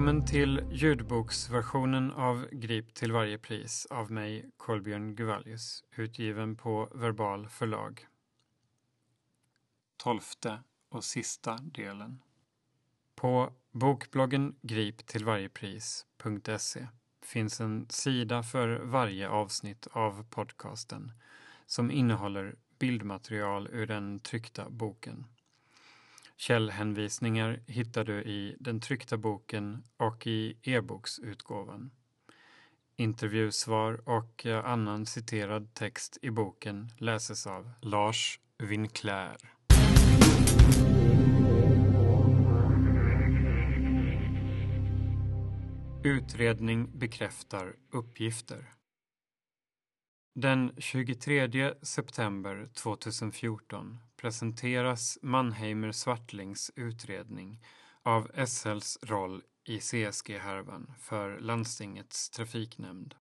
Välkommen till ljudboksversionen av Grip till varje pris av mig, Kolbjörn Guvallius, utgiven på Verbal förlag. Tolfte och sista delen. På bokbloggen griptillvarjepris.se finns en sida för varje avsnitt av podcasten som innehåller bildmaterial ur den tryckta boken. Källhänvisningar hittar du i den tryckta boken och i e-boksutgåvan. Intervjusvar och eh, annan citerad text i boken läses av Lars Winclair. Utredning bekräftar uppgifter. Den 23 september 2014 presenteras Mannheimer Swartlings utredning av SLs roll i CSG-härvan för landstingets trafiknämnd.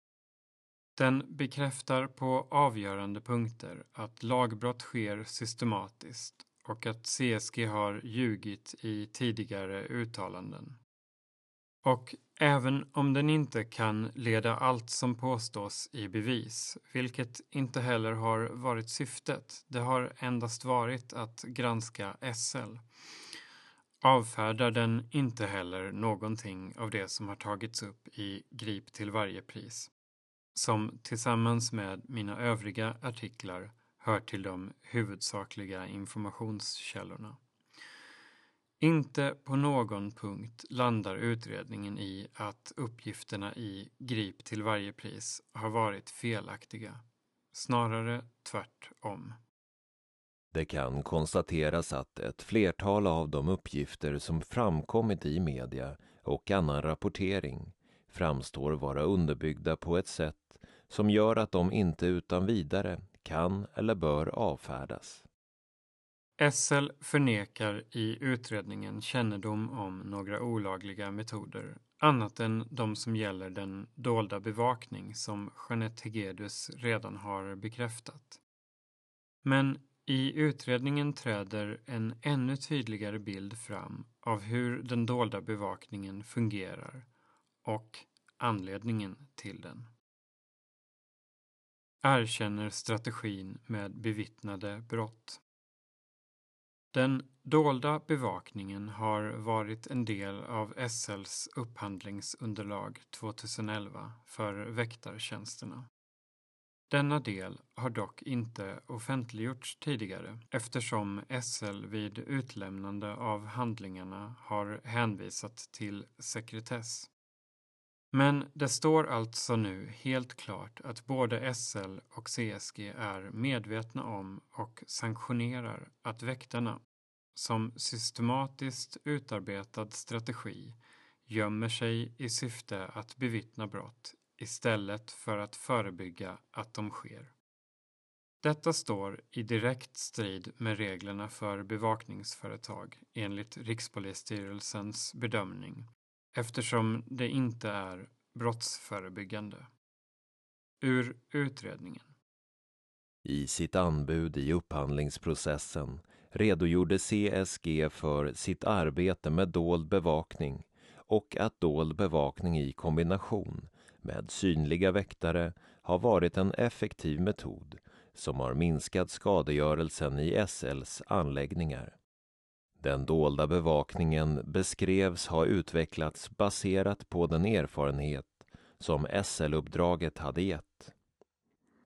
Den bekräftar på avgörande punkter att lagbrott sker systematiskt och att CSG har ljugit i tidigare uttalanden. Och även om den inte kan leda allt som påstås i bevis, vilket inte heller har varit syftet, det har endast varit att granska SL, avfärdar den inte heller någonting av det som har tagits upp i Grip till varje pris, som tillsammans med mina övriga artiklar hör till de huvudsakliga informationskällorna. Inte på någon punkt landar utredningen i att uppgifterna i Grip till varje pris har varit felaktiga. Snarare tvärtom. Det kan konstateras att ett flertal av de uppgifter som framkommit i media och annan rapportering framstår vara underbyggda på ett sätt som gör att de inte utan vidare kan eller bör avfärdas. SL förnekar i utredningen kännedom om några olagliga metoder, annat än de som gäller den dolda bevakning som Jeanette Hegedus redan har bekräftat. Men i utredningen träder en ännu tydligare bild fram av hur den dolda bevakningen fungerar och anledningen till den. Erkänner strategin med bevittnade brott. Den dolda bevakningen har varit en del av SLs upphandlingsunderlag 2011 för väktartjänsterna. Denna del har dock inte offentliggjorts tidigare eftersom SL vid utlämnande av handlingarna har hänvisat till sekretess. Men det står alltså nu helt klart att både SL och CSG är medvetna om och sanktionerar att väktarna, som systematiskt utarbetad strategi, gömmer sig i syfte att bevittna brott istället för att förebygga att de sker. Detta står i direkt strid med reglerna för bevakningsföretag enligt Rikspolisstyrelsens bedömning eftersom det inte är brottsförebyggande. Ur utredningen. I sitt anbud i upphandlingsprocessen redogjorde CSG för sitt arbete med dold bevakning och att dold bevakning i kombination med synliga väktare har varit en effektiv metod som har minskat skadegörelsen i SLs anläggningar. Den dolda bevakningen beskrevs ha utvecklats baserat på den erfarenhet som SL-uppdraget hade gett.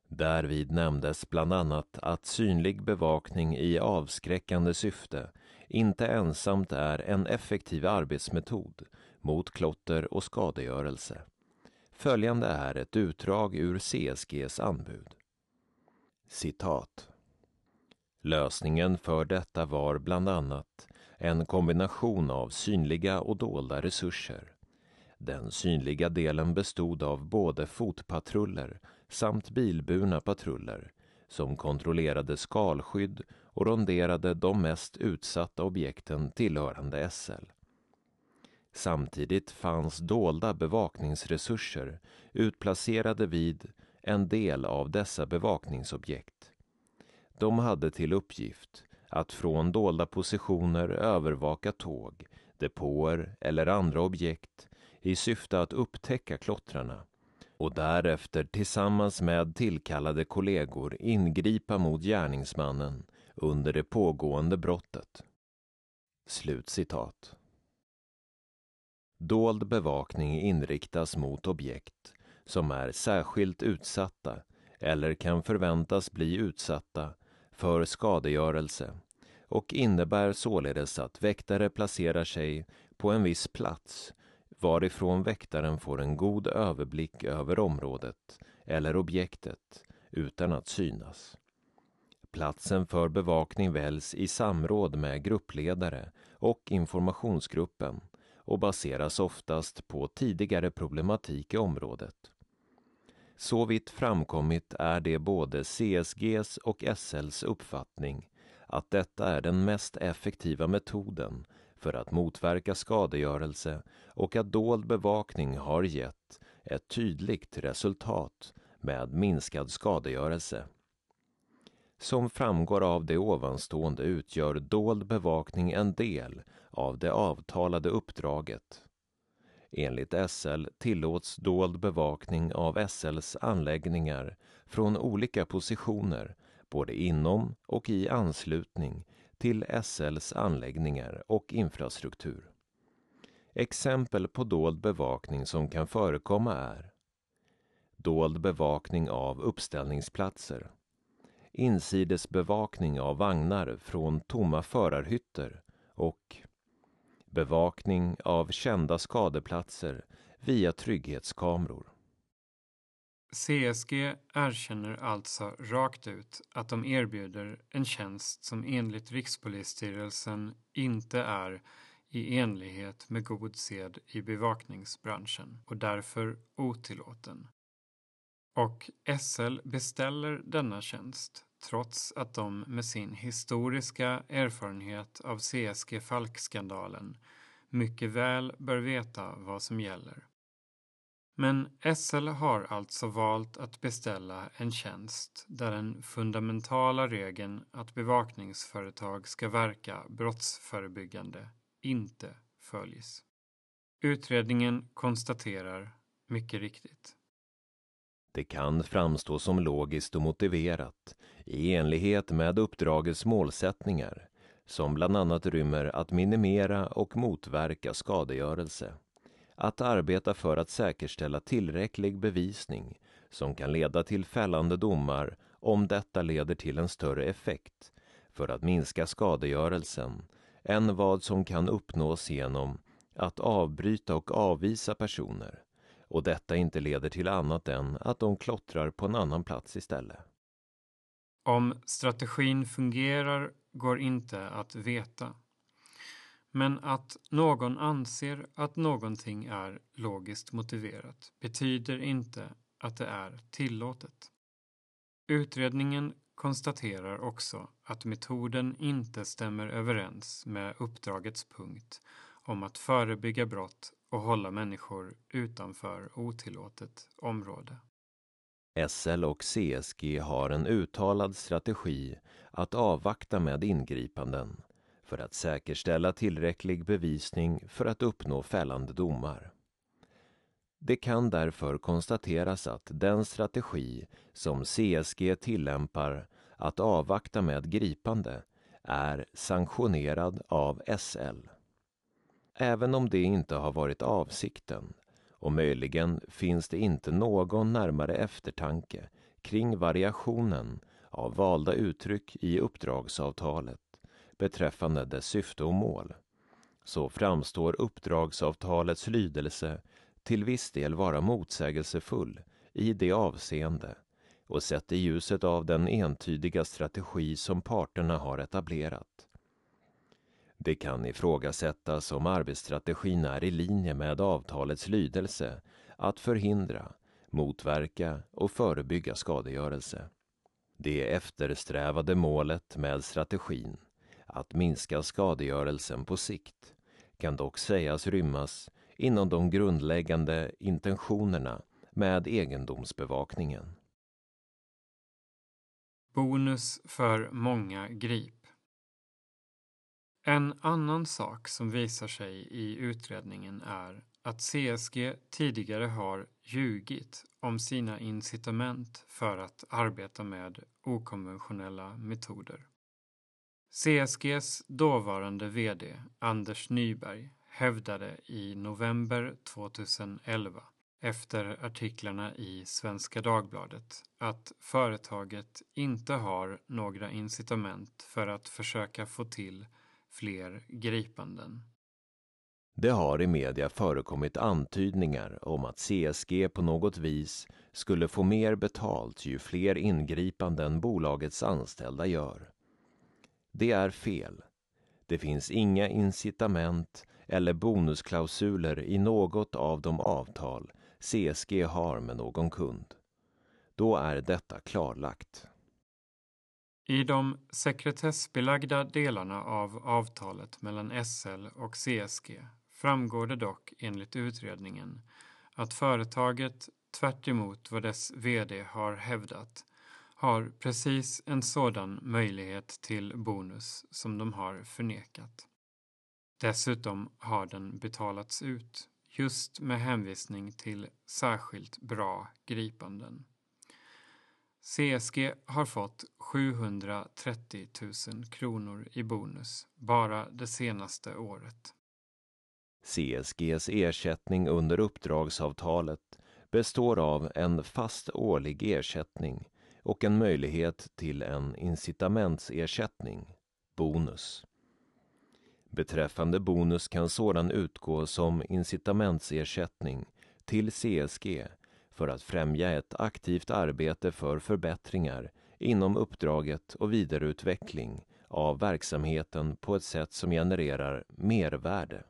Därvid nämndes bland annat att synlig bevakning i avskräckande syfte inte ensamt är en effektiv arbetsmetod mot klotter och skadegörelse. Följande är ett utdrag ur CSGs anbud. Citat. Lösningen för detta var bland annat en kombination av synliga och dolda resurser. Den synliga delen bestod av både fotpatruller samt bilburna patruller som kontrollerade skalskydd och ronderade de mest utsatta objekten tillhörande SL. Samtidigt fanns dolda bevakningsresurser utplacerade vid en del av dessa bevakningsobjekt. De hade till uppgift att från dolda positioner övervaka tåg, depåer eller andra objekt i syfte att upptäcka klottrarna och därefter tillsammans med tillkallade kollegor ingripa mot gärningsmannen under det pågående brottet. Slutcitat. Dold bevakning inriktas mot objekt som är särskilt utsatta eller kan förväntas bli utsatta för skadegörelse och innebär således att väktare placerar sig på en viss plats varifrån väktaren får en god överblick över området eller objektet utan att synas. Platsen för bevakning väljs i samråd med gruppledare och informationsgruppen och baseras oftast på tidigare problematik i området. Så vitt framkommit är det både CSGs och SLs uppfattning att detta är den mest effektiva metoden för att motverka skadegörelse och att dold bevakning har gett ett tydligt resultat med minskad skadegörelse. Som framgår av det ovanstående utgör dold bevakning en del av det avtalade uppdraget. Enligt SL tillåts dold bevakning av SLs anläggningar från olika positioner, både inom och i anslutning till SLs anläggningar och infrastruktur. Exempel på dold bevakning som kan förekomma är dold bevakning av uppställningsplatser, insidesbevakning av vagnar från tomma förarhytter och bevakning av kända skadeplatser via trygghetskameror. CSG erkänner alltså rakt ut att de erbjuder en tjänst som enligt Rikspolisstyrelsen inte är i enlighet med god sed i bevakningsbranschen och därför otillåten. Och SL beställer denna tjänst trots att de med sin historiska erfarenhet av CSG Falk-skandalen mycket väl bör veta vad som gäller. Men SL har alltså valt att beställa en tjänst där den fundamentala regeln att bevakningsföretag ska verka brottsförebyggande inte följs. Utredningen konstaterar mycket riktigt. Det kan framstå som logiskt och motiverat i enlighet med uppdragets målsättningar som bland annat rymmer att minimera och motverka skadegörelse att arbeta för att säkerställa tillräcklig bevisning som kan leda till fällande domar om detta leder till en större effekt för att minska skadegörelsen än vad som kan uppnås genom att avbryta och avvisa personer och detta inte leder till annat än att de klottrar på en annan plats istället. Om strategin fungerar går inte att veta. Men att någon anser att någonting är logiskt motiverat betyder inte att det är tillåtet. Utredningen konstaterar också att metoden inte stämmer överens med uppdragets punkt om att förebygga brott och hålla människor utanför otillåtet område. SL och CSG har en uttalad strategi att avvakta med ingripanden för att säkerställa tillräcklig bevisning för att uppnå fällande domar. Det kan därför konstateras att den strategi som CSG tillämpar att avvakta med gripande är sanktionerad av SL. Även om det inte har varit avsikten och möjligen finns det inte någon närmare eftertanke kring variationen av valda uttryck i uppdragsavtalet beträffande dess syfte och mål, så framstår uppdragsavtalets lydelse till viss del vara motsägelsefull i det avseende och sett i ljuset av den entydiga strategi som parterna har etablerat. Det kan ifrågasättas om arbetsstrategin är i linje med avtalets lydelse att förhindra, motverka och förebygga skadegörelse. Det eftersträvade målet med strategin att minska skadegörelsen på sikt kan dock sägas rymmas inom de grundläggande intentionerna med egendomsbevakningen. Bonus för många grip. En annan sak som visar sig i utredningen är att CSG tidigare har ljugit om sina incitament för att arbeta med okonventionella metoder. CSGs dåvarande VD Anders Nyberg hävdade i november 2011 efter artiklarna i Svenska Dagbladet att företaget inte har några incitament för att försöka få till fler gripanden. Det har i media förekommit antydningar om att CSG på något vis skulle få mer betalt ju fler ingripanden bolagets anställda gör. Det är fel. Det finns inga incitament eller bonusklausuler i något av de avtal CSG har med någon kund. Då är detta klarlagt. I de sekretessbelagda delarna av avtalet mellan SL och CSG framgår det dock enligt utredningen att företaget, tvärt vad dess VD har hävdat, har precis en sådan möjlighet till bonus som de har förnekat. Dessutom har den betalats ut just med hänvisning till särskilt bra gripanden. CSG har fått 730 000 kronor i bonus bara det senaste året. CSGs ersättning under uppdragsavtalet består av en fast årlig ersättning och en möjlighet till en incitamentsersättning, bonus. Beträffande bonus kan sådan utgå som incitamentsersättning till CSG för att främja ett aktivt arbete för förbättringar inom uppdraget och vidareutveckling av verksamheten på ett sätt som genererar mervärde.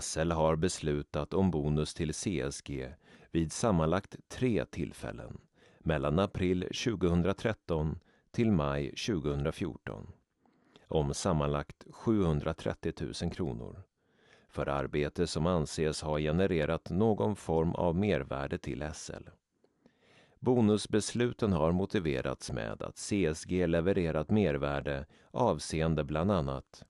SL har beslutat om bonus till CSG vid sammanlagt tre tillfällen mellan april 2013 till maj 2014 om sammanlagt 730 000 kronor för arbete som anses ha genererat någon form av mervärde till SL. Bonusbesluten har motiverats med att CSG levererat mervärde avseende bland annat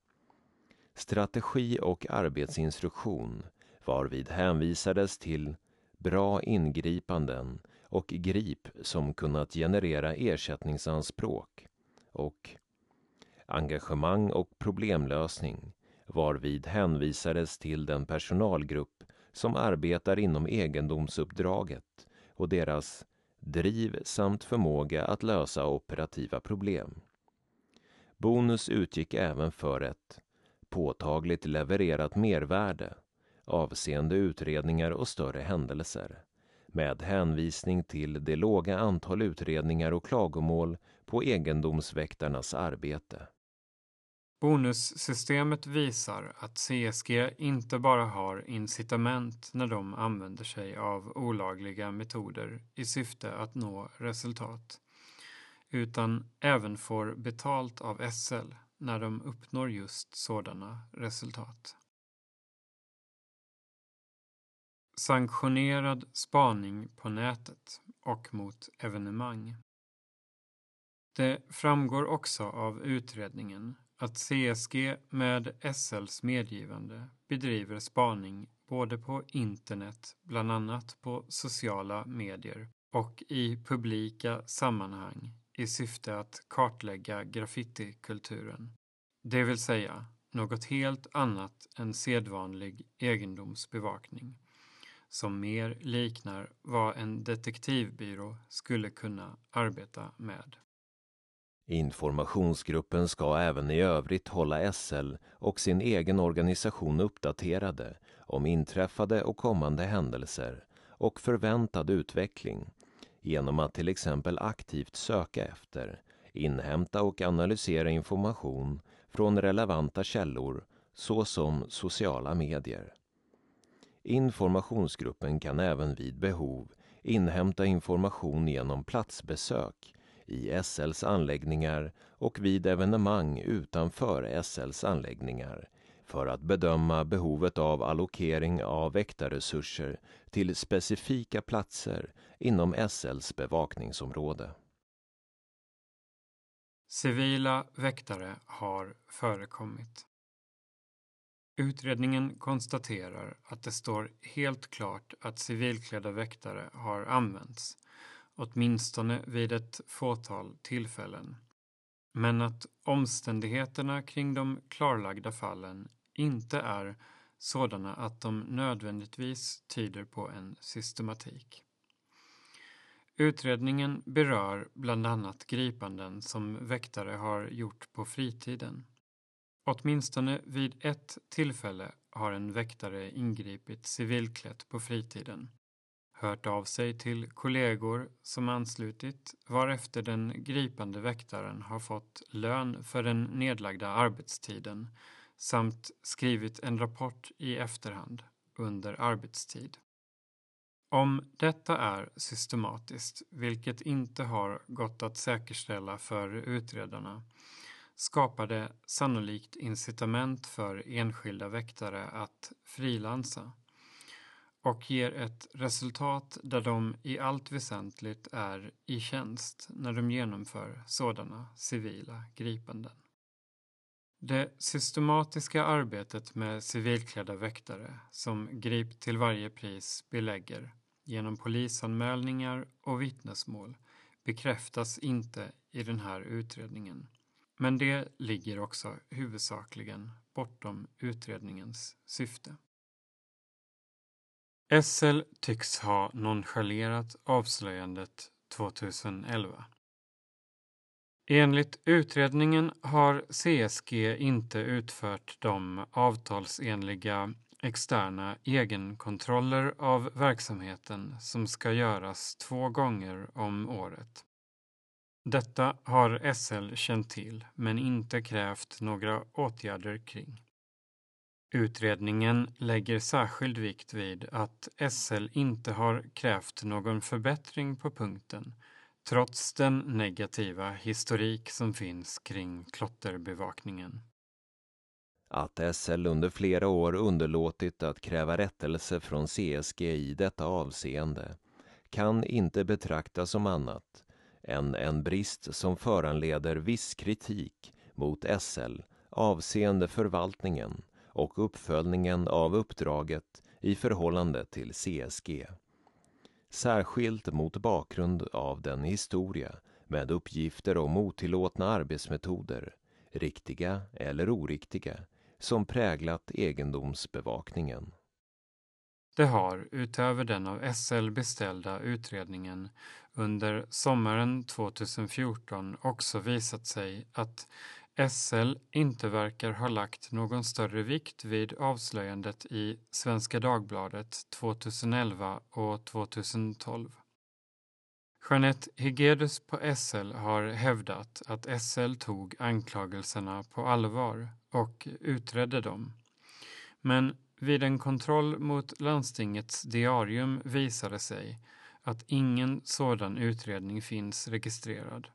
strategi och arbetsinstruktion varvid hänvisades till bra ingripanden och grip som kunnat generera ersättningsanspråk och engagemang och problemlösning varvid hänvisades till den personalgrupp som arbetar inom egendomsuppdraget och deras driv samt förmåga att lösa operativa problem. Bonus utgick även för ett påtagligt levererat mervärde avseende utredningar och större händelser med hänvisning till det låga antal utredningar och klagomål på egendomsväktarnas arbete. Bonussystemet visar att CSG inte bara har incitament när de använder sig av olagliga metoder i syfte att nå resultat, utan även får betalt av SL när de uppnår just sådana resultat. Sanktionerad spaning på nätet och mot evenemang. Det framgår också av utredningen att CSG med SLs medgivande bedriver spaning både på internet, bland annat på sociala medier och i publika sammanhang i syfte att kartlägga graffitikulturen. Det vill säga något helt annat än sedvanlig egendomsbevakning som mer liknar vad en detektivbyrå skulle kunna arbeta med. Informationsgruppen ska även i övrigt hålla SL och sin egen organisation uppdaterade om inträffade och kommande händelser och förväntad utveckling genom att till exempel aktivt söka efter, inhämta och analysera information från relevanta källor såsom sociala medier. Informationsgruppen kan även vid behov inhämta information genom platsbesök i SLs anläggningar och vid evenemang utanför SLs anläggningar för att bedöma behovet av allokering av väktarresurser till specifika platser inom SLs bevakningsområde. Civila väktare har förekommit. Utredningen konstaterar att det står helt klart att civilklädda väktare har använts, åtminstone vid ett fåtal tillfällen, men att omständigheterna kring de klarlagda fallen inte är sådana att de nödvändigtvis tyder på en systematik. Utredningen berör bland annat gripanden som väktare har gjort på fritiden. Åtminstone vid ett tillfälle har en väktare ingripit civilklätt på fritiden, hört av sig till kollegor som anslutit varefter den gripande väktaren har fått lön för den nedlagda arbetstiden samt skrivit en rapport i efterhand under arbetstid. Om detta är systematiskt, vilket inte har gått att säkerställa för utredarna, skapar det sannolikt incitament för enskilda väktare att frilansa och ger ett resultat där de i allt väsentligt är i tjänst när de genomför sådana civila gripanden. Det systematiska arbetet med civilklädda väktare som grip till varje pris belägger genom polisanmälningar och vittnesmål bekräftas inte i den här utredningen. Men det ligger också huvudsakligen bortom utredningens syfte. SL tycks ha nonchalerat avslöjandet 2011. Enligt utredningen har CSG inte utfört de avtalsenliga externa egenkontroller av verksamheten som ska göras två gånger om året. Detta har SL känt till men inte krävt några åtgärder kring. Utredningen lägger särskild vikt vid att SL inte har krävt någon förbättring på punkten trots den negativa historik som finns kring klotterbevakningen. Att SL under flera år underlåtit att kräva rättelse från CSG i detta avseende kan inte betraktas som annat än en brist som föranleder viss kritik mot SL avseende förvaltningen och uppföljningen av uppdraget i förhållande till CSG. Särskilt mot bakgrund av den historia med uppgifter om otillåtna arbetsmetoder, riktiga eller oriktiga, som präglat egendomsbevakningen. Det har, utöver den av SL beställda utredningen, under sommaren 2014 också visat sig att SL inte verkar ha lagt någon större vikt vid avslöjandet i Svenska Dagbladet 2011 och 2012. Jeanette Hegedus på SL har hävdat att SL tog anklagelserna på allvar och utredde dem. Men vid en kontroll mot landstingets diarium visade sig att ingen sådan utredning finns registrerad.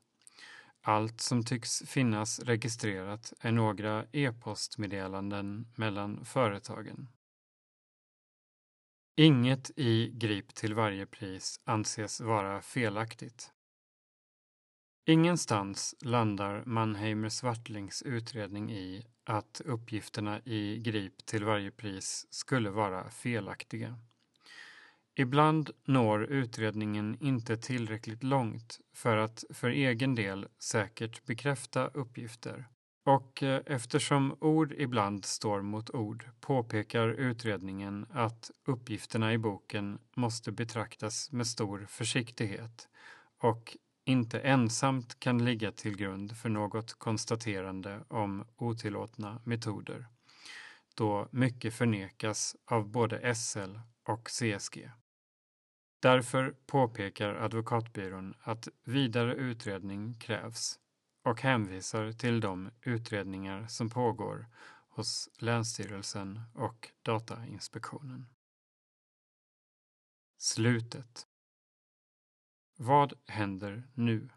Allt som tycks finnas registrerat är några e-postmeddelanden mellan företagen. Inget i Grip till varje pris anses vara felaktigt. Ingenstans landar Mannheimer Swartlings utredning i att uppgifterna i Grip till varje pris skulle vara felaktiga. Ibland når utredningen inte tillräckligt långt för att för egen del säkert bekräfta uppgifter. Och eh, eftersom ord ibland står mot ord påpekar utredningen att uppgifterna i boken måste betraktas med stor försiktighet och inte ensamt kan ligga till grund för något konstaterande om otillåtna metoder, då mycket förnekas av både SL och CSG. Därför påpekar advokatbyrån att vidare utredning krävs och hänvisar till de utredningar som pågår hos Länsstyrelsen och Datainspektionen. Slutet. Vad händer nu?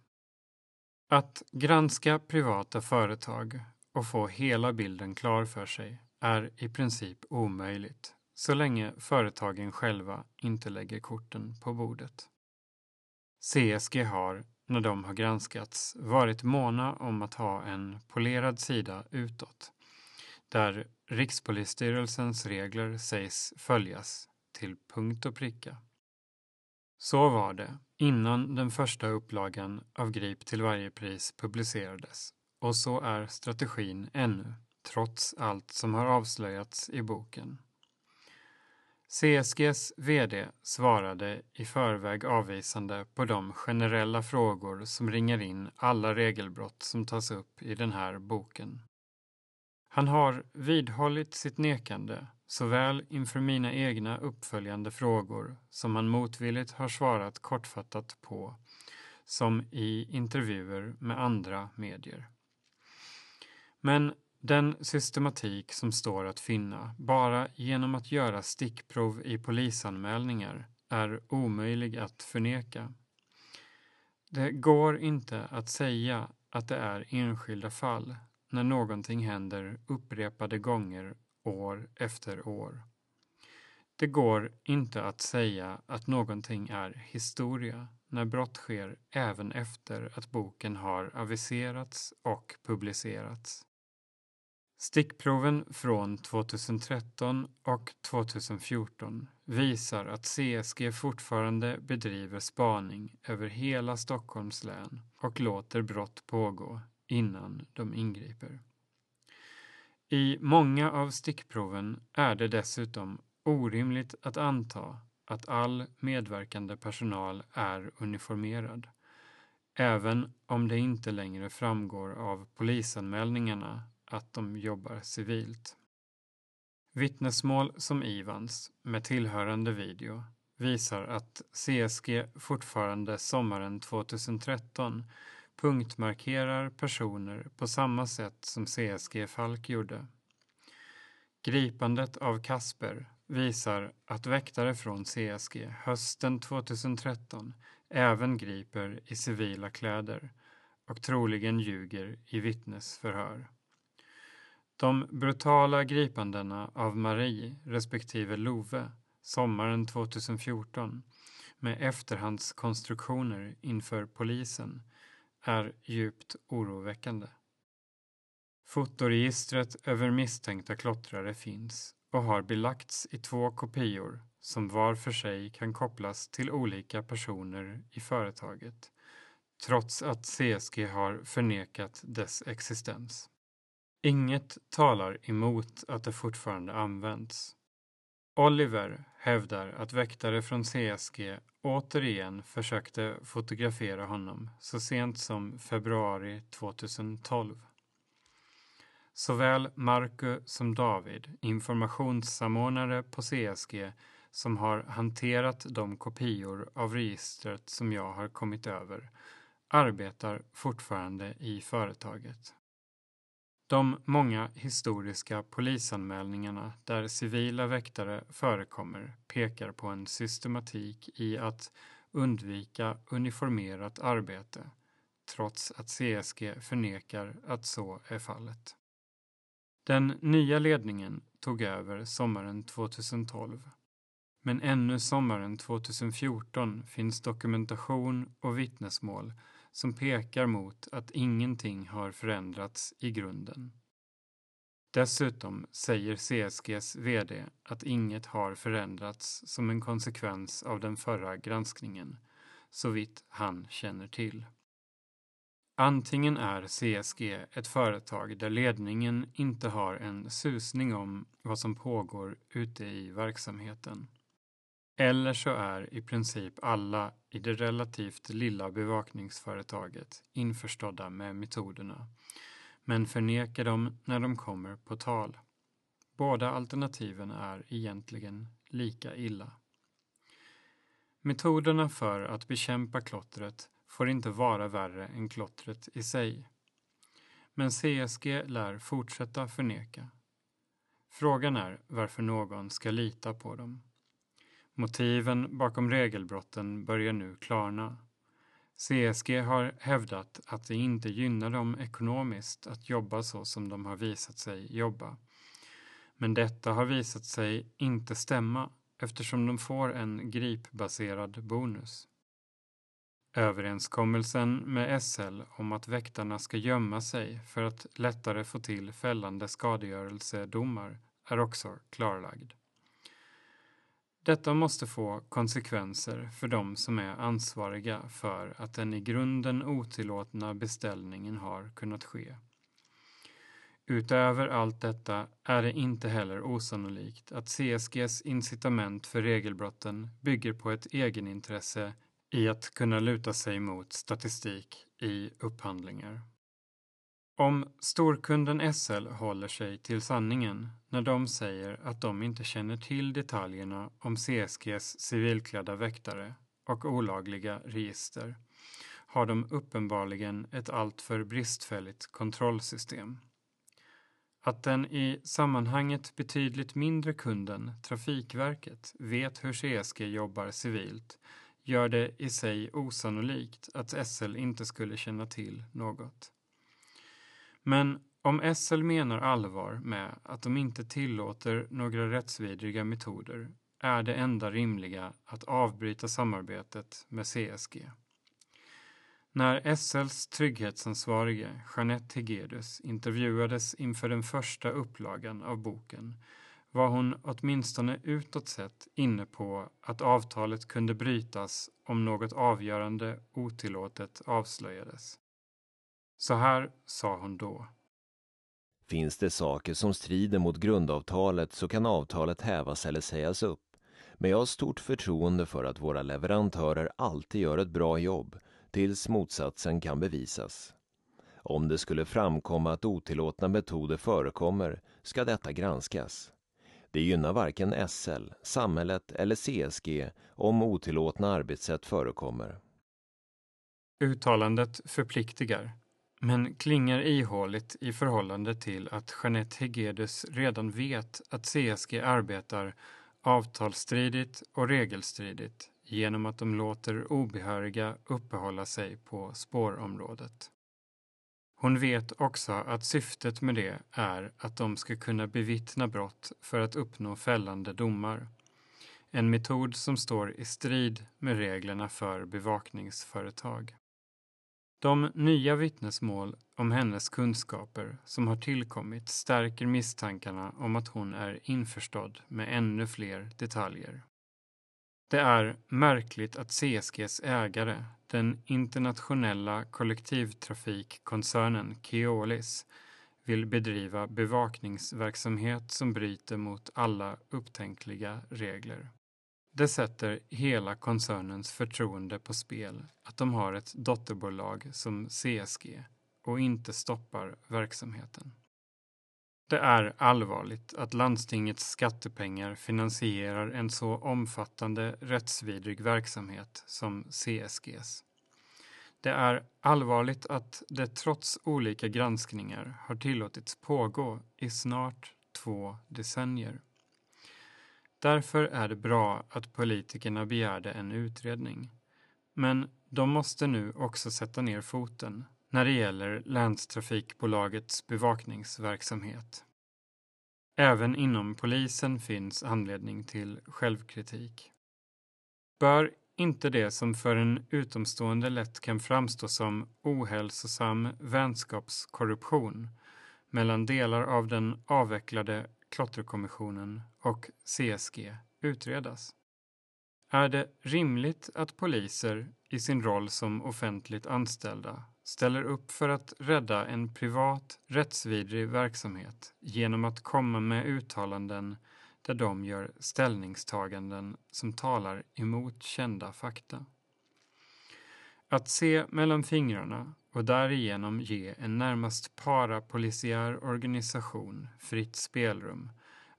Att granska privata företag och få hela bilden klar för sig är i princip omöjligt så länge företagen själva inte lägger korten på bordet. CSG har, när de har granskats, varit måna om att ha en polerad sida utåt, där Rikspolisstyrelsens regler sägs följas till punkt och pricka. Så var det innan den första upplagan av Grip till varje pris publicerades och så är strategin ännu, trots allt som har avslöjats i boken. CSGs VD svarade i förväg avvisande på de generella frågor som ringar in alla regelbrott som tas upp i den här boken. Han har vidhållit sitt nekande såväl inför mina egna uppföljande frågor som han motvilligt har svarat kortfattat på som i intervjuer med andra medier. Men den systematik som står att finna bara genom att göra stickprov i polisanmälningar är omöjlig att förneka. Det går inte att säga att det är enskilda fall när någonting händer upprepade gånger år efter år. Det går inte att säga att någonting är historia när brott sker även efter att boken har aviserats och publicerats. Stickproven från 2013 och 2014 visar att CSG fortfarande bedriver spaning över hela Stockholms län och låter brott pågå innan de ingriper. I många av stickproven är det dessutom orimligt att anta att all medverkande personal är uniformerad, även om det inte längre framgår av polisanmälningarna att de jobbar civilt. Vittnesmål som Ivans, med tillhörande video, visar att CSG fortfarande sommaren 2013 punktmarkerar personer på samma sätt som CSG Falk gjorde. Gripandet av Kasper visar att väktare från CSG hösten 2013 även griper i civila kläder och troligen ljuger i vittnesförhör. De brutala gripandena av Marie respektive Love sommaren 2014 med efterhandskonstruktioner inför polisen är djupt oroväckande. Fotoregistret över misstänkta klottrare finns och har belagts i två kopior som var för sig kan kopplas till olika personer i företaget, trots att CSG har förnekat dess existens. Inget talar emot att det fortfarande används. Oliver hävdar att väktare från CSG återigen försökte fotografera honom så sent som februari 2012. Såväl Marco som David, informationssamordnare på CSG som har hanterat de kopior av registret som jag har kommit över, arbetar fortfarande i företaget. De många historiska polisanmälningarna där civila väktare förekommer pekar på en systematik i att undvika uniformerat arbete trots att CSG förnekar att så är fallet. Den nya ledningen tog över sommaren 2012 men ännu sommaren 2014 finns dokumentation och vittnesmål som pekar mot att ingenting har förändrats i grunden. Dessutom säger CSGs VD att inget har förändrats som en konsekvens av den förra granskningen, så vitt han känner till. Antingen är CSG ett företag där ledningen inte har en susning om vad som pågår ute i verksamheten eller så är i princip alla i det relativt lilla bevakningsföretaget införstådda med metoderna, men förnekar dem när de kommer på tal. Båda alternativen är egentligen lika illa. Metoderna för att bekämpa klottret får inte vara värre än klottret i sig. Men CSG lär fortsätta förneka. Frågan är varför någon ska lita på dem. Motiven bakom regelbrotten börjar nu klarna. CSG har hävdat att det inte gynnar dem ekonomiskt att jobba så som de har visat sig jobba. Men detta har visat sig inte stämma eftersom de får en gripbaserad bonus. Överenskommelsen med SL om att väktarna ska gömma sig för att lättare få till fällande skadegörelsedomar är också klarlagd. Detta måste få konsekvenser för de som är ansvariga för att den i grunden otillåtna beställningen har kunnat ske. Utöver allt detta är det inte heller osannolikt att CSGs incitament för regelbrotten bygger på ett egenintresse i att kunna luta sig mot statistik i upphandlingar. Om storkunden SL håller sig till sanningen när de säger att de inte känner till detaljerna om CSGs civilklädda väktare och olagliga register har de uppenbarligen ett alltför bristfälligt kontrollsystem. Att den i sammanhanget betydligt mindre kunden, Trafikverket, vet hur CSG jobbar civilt gör det i sig osannolikt att SL inte skulle känna till något. Men om SL menar allvar med att de inte tillåter några rättsvidriga metoder är det enda rimliga att avbryta samarbetet med CSG. När SLs trygghetsansvarige Jeanette Hegedus intervjuades inför den första upplagan av boken var hon åtminstone utåt sett inne på att avtalet kunde brytas om något avgörande otillåtet avslöjades. Så här sa hon då. Finns det saker som strider mot grundavtalet så kan avtalet hävas eller sägas upp. Men jag har stort förtroende för att våra leverantörer alltid gör ett bra jobb tills motsatsen kan bevisas. Om det skulle framkomma att otillåtna metoder förekommer ska detta granskas. Det gynnar varken SL, samhället eller CSG om otillåtna arbetssätt förekommer. Uttalandet förpliktigar, men klingar ihåligt i förhållande till att Jeanette Hegedus redan vet att CSG arbetar avtalsstridigt och regelstridigt genom att de låter obehöriga uppehålla sig på spårområdet. Hon vet också att syftet med det är att de ska kunna bevittna brott för att uppnå fällande domar. En metod som står i strid med reglerna för bevakningsföretag. De nya vittnesmål om hennes kunskaper som har tillkommit stärker misstankarna om att hon är införstådd med ännu fler detaljer. Det är märkligt att CSGs ägare, den internationella kollektivtrafikkoncernen Keolis, vill bedriva bevakningsverksamhet som bryter mot alla upptänkliga regler. Det sätter hela koncernens förtroende på spel att de har ett dotterbolag som CSG och inte stoppar verksamheten. Det är allvarligt att landstingets skattepengar finansierar en så omfattande rättsvidrig verksamhet som CSGs. Det är allvarligt att det trots olika granskningar har tillåtits pågå i snart två decennier. Därför är det bra att politikerna begärde en utredning. Men de måste nu också sätta ner foten när det gäller länstrafikbolagets bevakningsverksamhet. Även inom polisen finns anledning till självkritik. Bör inte det som för en utomstående lätt kan framstå som ohälsosam vänskapskorruption mellan delar av den avvecklade klotterkommissionen och CSG utredas? Är det rimligt att poliser i sin roll som offentligt anställda ställer upp för att rädda en privat rättsvidrig verksamhet genom att komma med uttalanden där de gör ställningstaganden som talar emot kända fakta? Att se mellan fingrarna och därigenom ge en närmast parapolisiär organisation fritt spelrum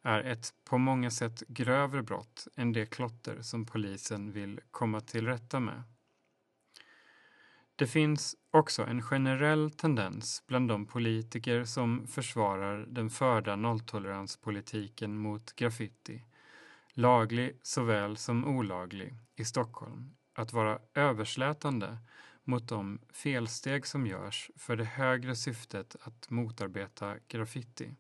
är ett på många sätt grövre brott än det klotter som polisen vill komma till rätta med. Det finns också en generell tendens bland de politiker som försvarar den förda nolltoleranspolitiken mot graffiti, laglig såväl som olaglig, i Stockholm att vara överslätande mot de felsteg som görs för det högre syftet att motarbeta graffiti.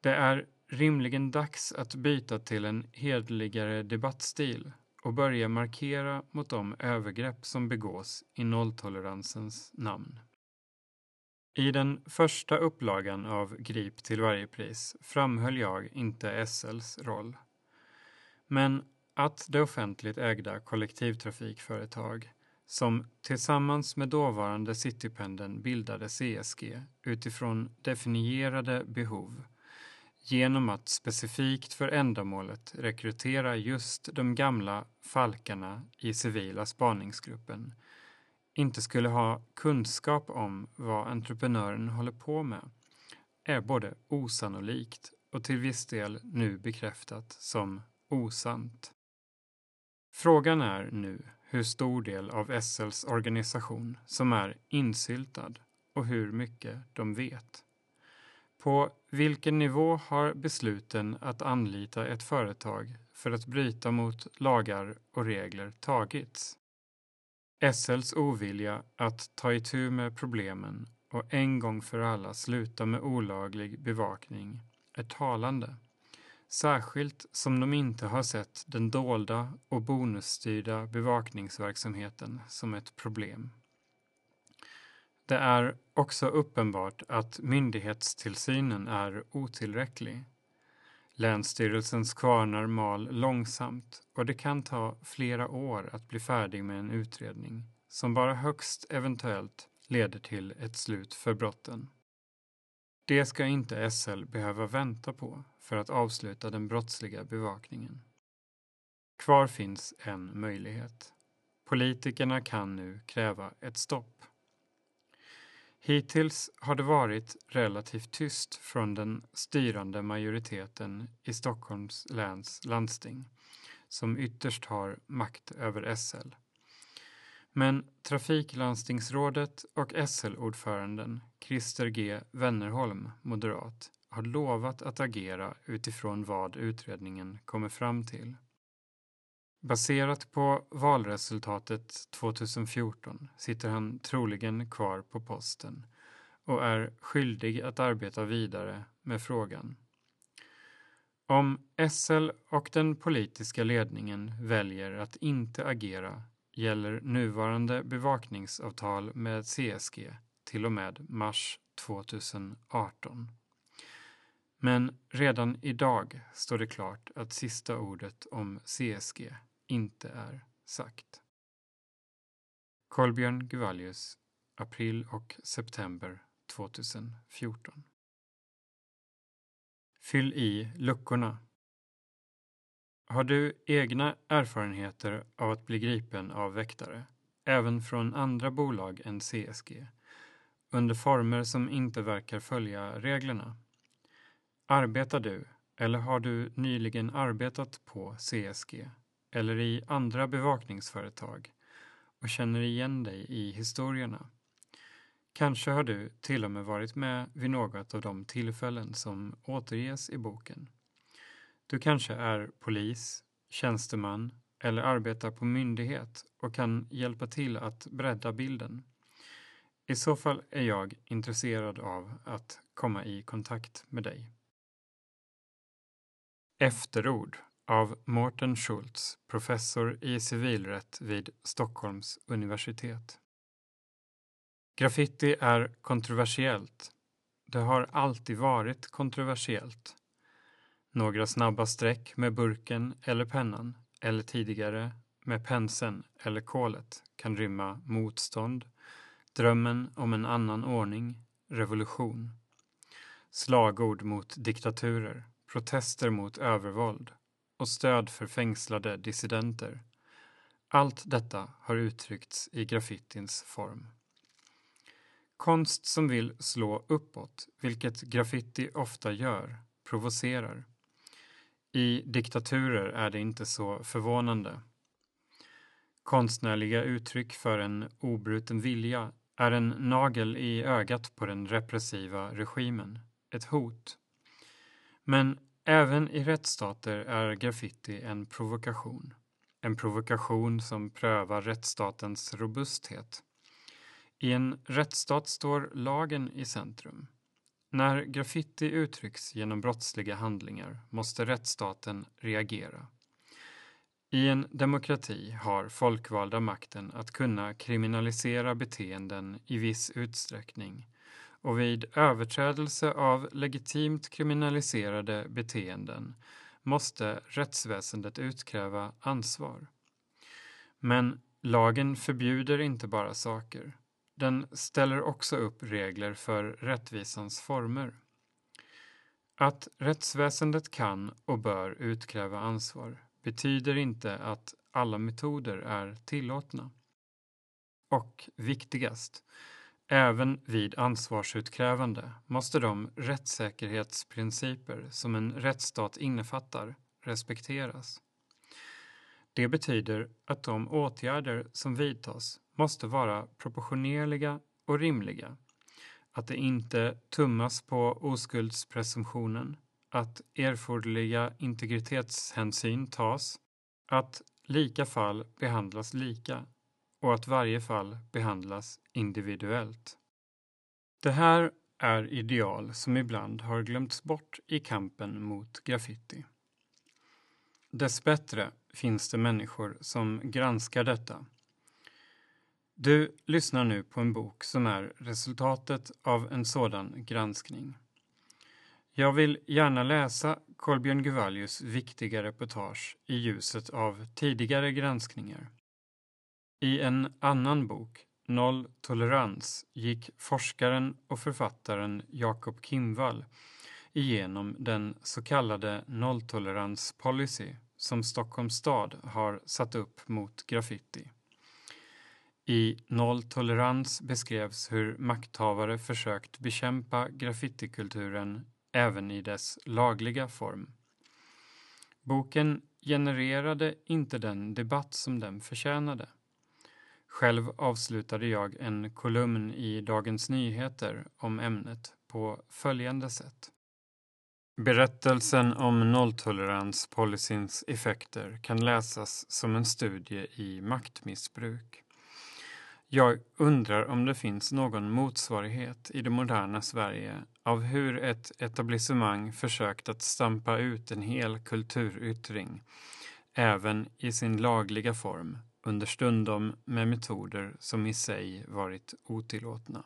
Det är rimligen dags att byta till en hedligare debattstil och börja markera mot de övergrepp som begås i nolltoleransens namn. I den första upplagan av Grip till varje pris framhöll jag inte SLs roll. Men att det offentligt ägda kollektivtrafikföretag som tillsammans med dåvarande Citypendeln bildade CSG utifrån definierade behov genom att specifikt för ändamålet rekrytera just de gamla falkarna i civila spaningsgruppen inte skulle ha kunskap om vad entreprenören håller på med är både osannolikt och till viss del nu bekräftat som osant. Frågan är nu hur stor del av SLs organisation som är insyltad och hur mycket de vet. På vilken nivå har besluten att anlita ett företag för att bryta mot lagar och regler tagits? SLs ovilja att ta itu med problemen och en gång för alla sluta med olaglig bevakning är talande. Särskilt som de inte har sett den dolda och bonusstyrda bevakningsverksamheten som ett problem. Det är också uppenbart att myndighetstillsynen är otillräcklig. Länsstyrelsens kvarnar mal långsamt och det kan ta flera år att bli färdig med en utredning som bara högst eventuellt leder till ett slut för brotten. Det ska inte SL behöva vänta på för att avsluta den brottsliga bevakningen. Kvar finns en möjlighet. Politikerna kan nu kräva ett stopp. Hittills har det varit relativt tyst från den styrande majoriteten i Stockholms läns landsting, som ytterst har makt över SL. Men Trafiklandstingsrådet och SL-ordföranden Christer G Wennerholm, moderat, har lovat att agera utifrån vad utredningen kommer fram till. Baserat på valresultatet 2014 sitter han troligen kvar på posten och är skyldig att arbeta vidare med frågan. Om SL och den politiska ledningen väljer att inte agera gäller nuvarande bevakningsavtal med CSG till och med mars 2018. Men redan idag står det klart att sista ordet om CSG inte är sagt. Kolbjörn Guvallius, april och september 2014. Fyll i luckorna. Har du egna erfarenheter av att bli gripen av väktare, även från andra bolag än CSG, under former som inte verkar följa reglerna? Arbetar du, eller har du nyligen arbetat på CSG eller i andra bevakningsföretag och känner igen dig i historierna. Kanske har du till och med varit med vid något av de tillfällen som återges i boken. Du kanske är polis, tjänsteman eller arbetar på myndighet och kan hjälpa till att bredda bilden. I så fall är jag intresserad av att komma i kontakt med dig. Efterord av Mårten Schultz, professor i civilrätt vid Stockholms universitet. Graffiti är kontroversiellt. Det har alltid varit kontroversiellt. Några snabba streck med burken eller pennan, eller tidigare med penseln eller kolet kan rymma motstånd, drömmen om en annan ordning, revolution, slagord mot diktaturer, protester mot övervåld, och stöd för fängslade dissidenter. Allt detta har uttryckts i graffitins form. Konst som vill slå uppåt, vilket graffiti ofta gör, provocerar. I diktaturer är det inte så förvånande. Konstnärliga uttryck för en obruten vilja är en nagel i ögat på den repressiva regimen, ett hot. Men Även i rättsstater är graffiti en provokation. En provokation som prövar rättsstatens robusthet. I en rättsstat står lagen i centrum. När graffiti uttrycks genom brottsliga handlingar måste rättsstaten reagera. I en demokrati har folkvalda makten att kunna kriminalisera beteenden i viss utsträckning och vid överträdelse av legitimt kriminaliserade beteenden måste rättsväsendet utkräva ansvar. Men lagen förbjuder inte bara saker. Den ställer också upp regler för rättvisans former. Att rättsväsendet kan och bör utkräva ansvar betyder inte att alla metoder är tillåtna. Och viktigast, även vid ansvarsutkrävande måste de rättssäkerhetsprinciper som en rättsstat innefattar respekteras. Det betyder att de åtgärder som vidtas måste vara proportionerliga och rimliga, att det inte tummas på oskuldspresumtionen, att erforderliga integritetshänsyn tas, att lika fall behandlas lika och att varje fall behandlas individuellt. Det här är ideal som ibland har glömts bort i kampen mot graffiti. Dessbättre finns det människor som granskar detta. Du lyssnar nu på en bok som är resultatet av en sådan granskning. Jag vill gärna läsa Kolbjörn Guvalius viktiga reportage i ljuset av tidigare granskningar. I en annan bok, Noll tolerans, gick forskaren och författaren Jakob Kimvall igenom den så kallade nolltoleranspolicy som Stockholms stad har satt upp mot graffiti. I Nolltolerans beskrevs hur makthavare försökt bekämpa graffitikulturen även i dess lagliga form. Boken genererade inte den debatt som den förtjänade. Själv avslutade jag en kolumn i Dagens Nyheter om ämnet på följande sätt. Berättelsen om nolltoleranspolicyns effekter kan läsas som en studie i maktmissbruk. Jag undrar om det finns någon motsvarighet i det moderna Sverige av hur ett etablissemang försökt att stampa ut en hel kulturyttring, även i sin lagliga form, understundom med metoder som i sig varit otillåtna.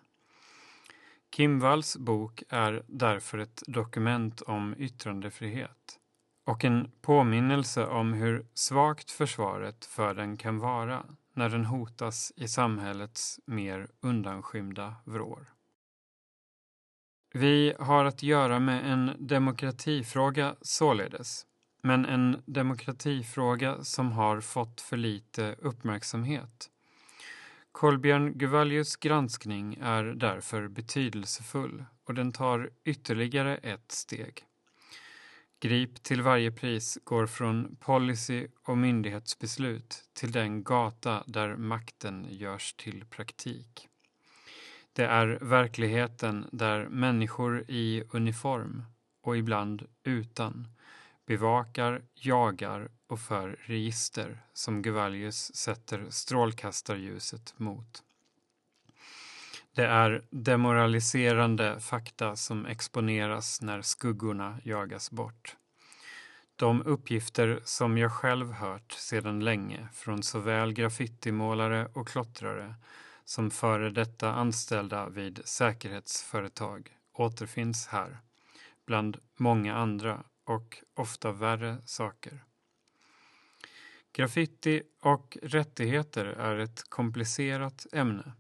Kim Walls bok är därför ett dokument om yttrandefrihet och en påminnelse om hur svagt försvaret för den kan vara när den hotas i samhällets mer undanskymda vrår. Vi har att göra med en demokratifråga således, men en demokratifråga som har fått för lite uppmärksamhet. Kolbjörn Guvallius granskning är därför betydelsefull och den tar ytterligare ett steg. Grip till varje pris går från policy och myndighetsbeslut till den gata där makten görs till praktik. Det är verkligheten där människor i uniform och ibland utan bevakar, jagar och för register som Guvalius sätter strålkastarljuset mot. Det är demoraliserande fakta som exponeras när skuggorna jagas bort. De uppgifter som jag själv hört sedan länge från såväl graffitimålare och klottrare som före detta anställda vid säkerhetsföretag återfinns här, bland många andra och ofta värre saker. Graffiti och rättigheter är ett komplicerat ämne.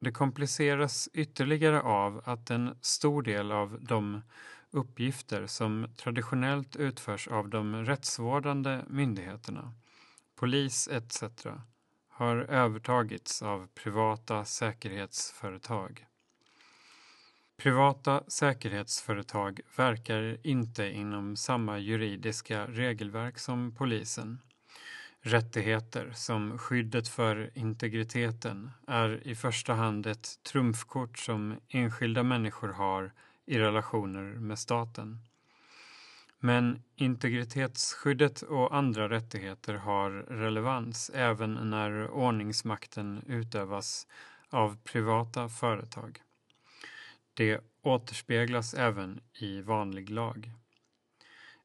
Det kompliceras ytterligare av att en stor del av de uppgifter som traditionellt utförs av de rättsvårdande myndigheterna, polis etc. har övertagits av privata säkerhetsföretag. Privata säkerhetsföretag verkar inte inom samma juridiska regelverk som polisen. Rättigheter som skyddet för integriteten är i första hand ett trumfkort som enskilda människor har i relationer med staten. Men integritetsskyddet och andra rättigheter har relevans även när ordningsmakten utövas av privata företag. Det återspeglas även i vanlig lag.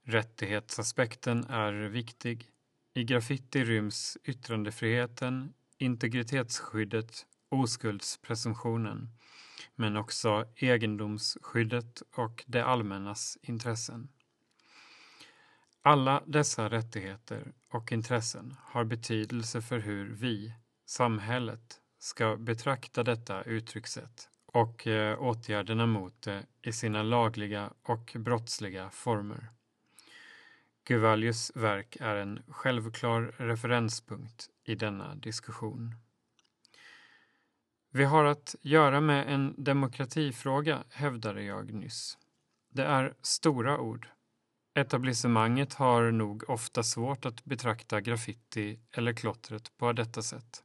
Rättighetsaspekten är viktig. I graffiti ryms yttrandefriheten, integritetsskyddet, oskuldspresumtionen, men också egendomsskyddet och det allmännas intressen. Alla dessa rättigheter och intressen har betydelse för hur vi, samhället, ska betrakta detta uttryckssätt och eh, åtgärderna mot det i sina lagliga och brottsliga former. Guvallius verk är en självklar referenspunkt i denna diskussion. Vi har att göra med en demokratifråga, hävdade jag nyss. Det är stora ord. Etablissemanget har nog ofta svårt att betrakta graffiti eller klottret på detta sätt.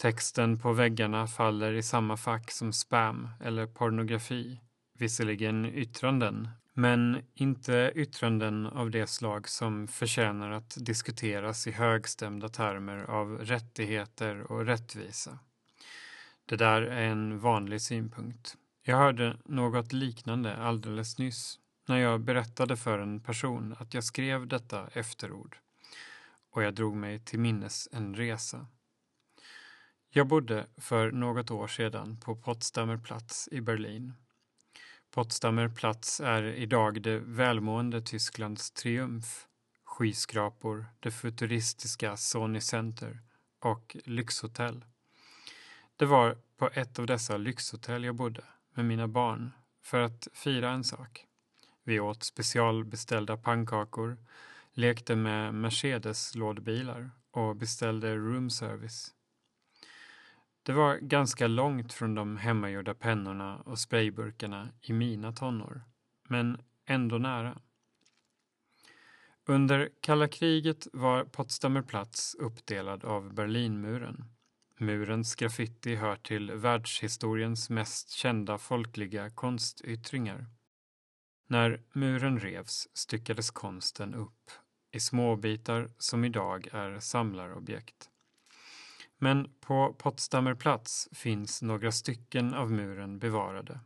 Texten på väggarna faller i samma fack som spam eller pornografi. Visserligen yttranden, men inte yttranden av det slag som förtjänar att diskuteras i högstämda termer av rättigheter och rättvisa. Det där är en vanlig synpunkt. Jag hörde något liknande alldeles nyss när jag berättade för en person att jag skrev detta efterord och jag drog mig till minnes en resa. Jag bodde för något år sedan på Potsdamer Platz i Berlin. Potsdamer Platz är idag det välmående Tysklands triumf. Skyskrapor, det futuristiska Sony Center och lyxhotell. Det var på ett av dessa lyxhotell jag bodde med mina barn för att fira en sak. Vi åt specialbeställda pannkakor, lekte med Mercedes-lådbilar och beställde roomservice. Det var ganska långt från de hemmagjorda pennorna och sprayburkarna i mina tonår, men ändå nära. Under kalla kriget var Potsdamer Platz uppdelad av Berlinmuren. Murens graffiti hör till världshistoriens mest kända folkliga konstyttringar. När muren revs styckades konsten upp i småbitar som idag är samlarobjekt. Men på Potsdamer plats finns några stycken av muren bevarade.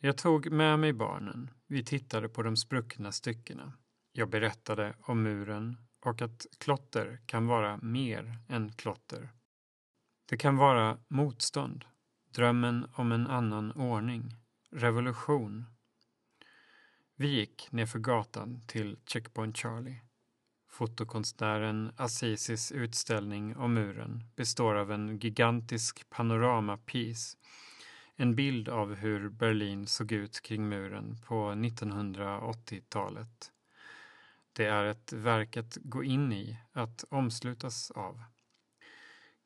Jag tog med mig barnen. Vi tittade på de spruckna styckena. Jag berättade om muren och att klotter kan vara mer än klotter. Det kan vara motstånd, drömmen om en annan ordning, revolution. Vi gick nerför gatan till Checkpoint Charlie. Fotokonstnären Assisis utställning om muren består av en gigantisk panoramapiece, en bild av hur Berlin såg ut kring muren på 1980-talet. Det är ett verk att gå in i, att omslutas av.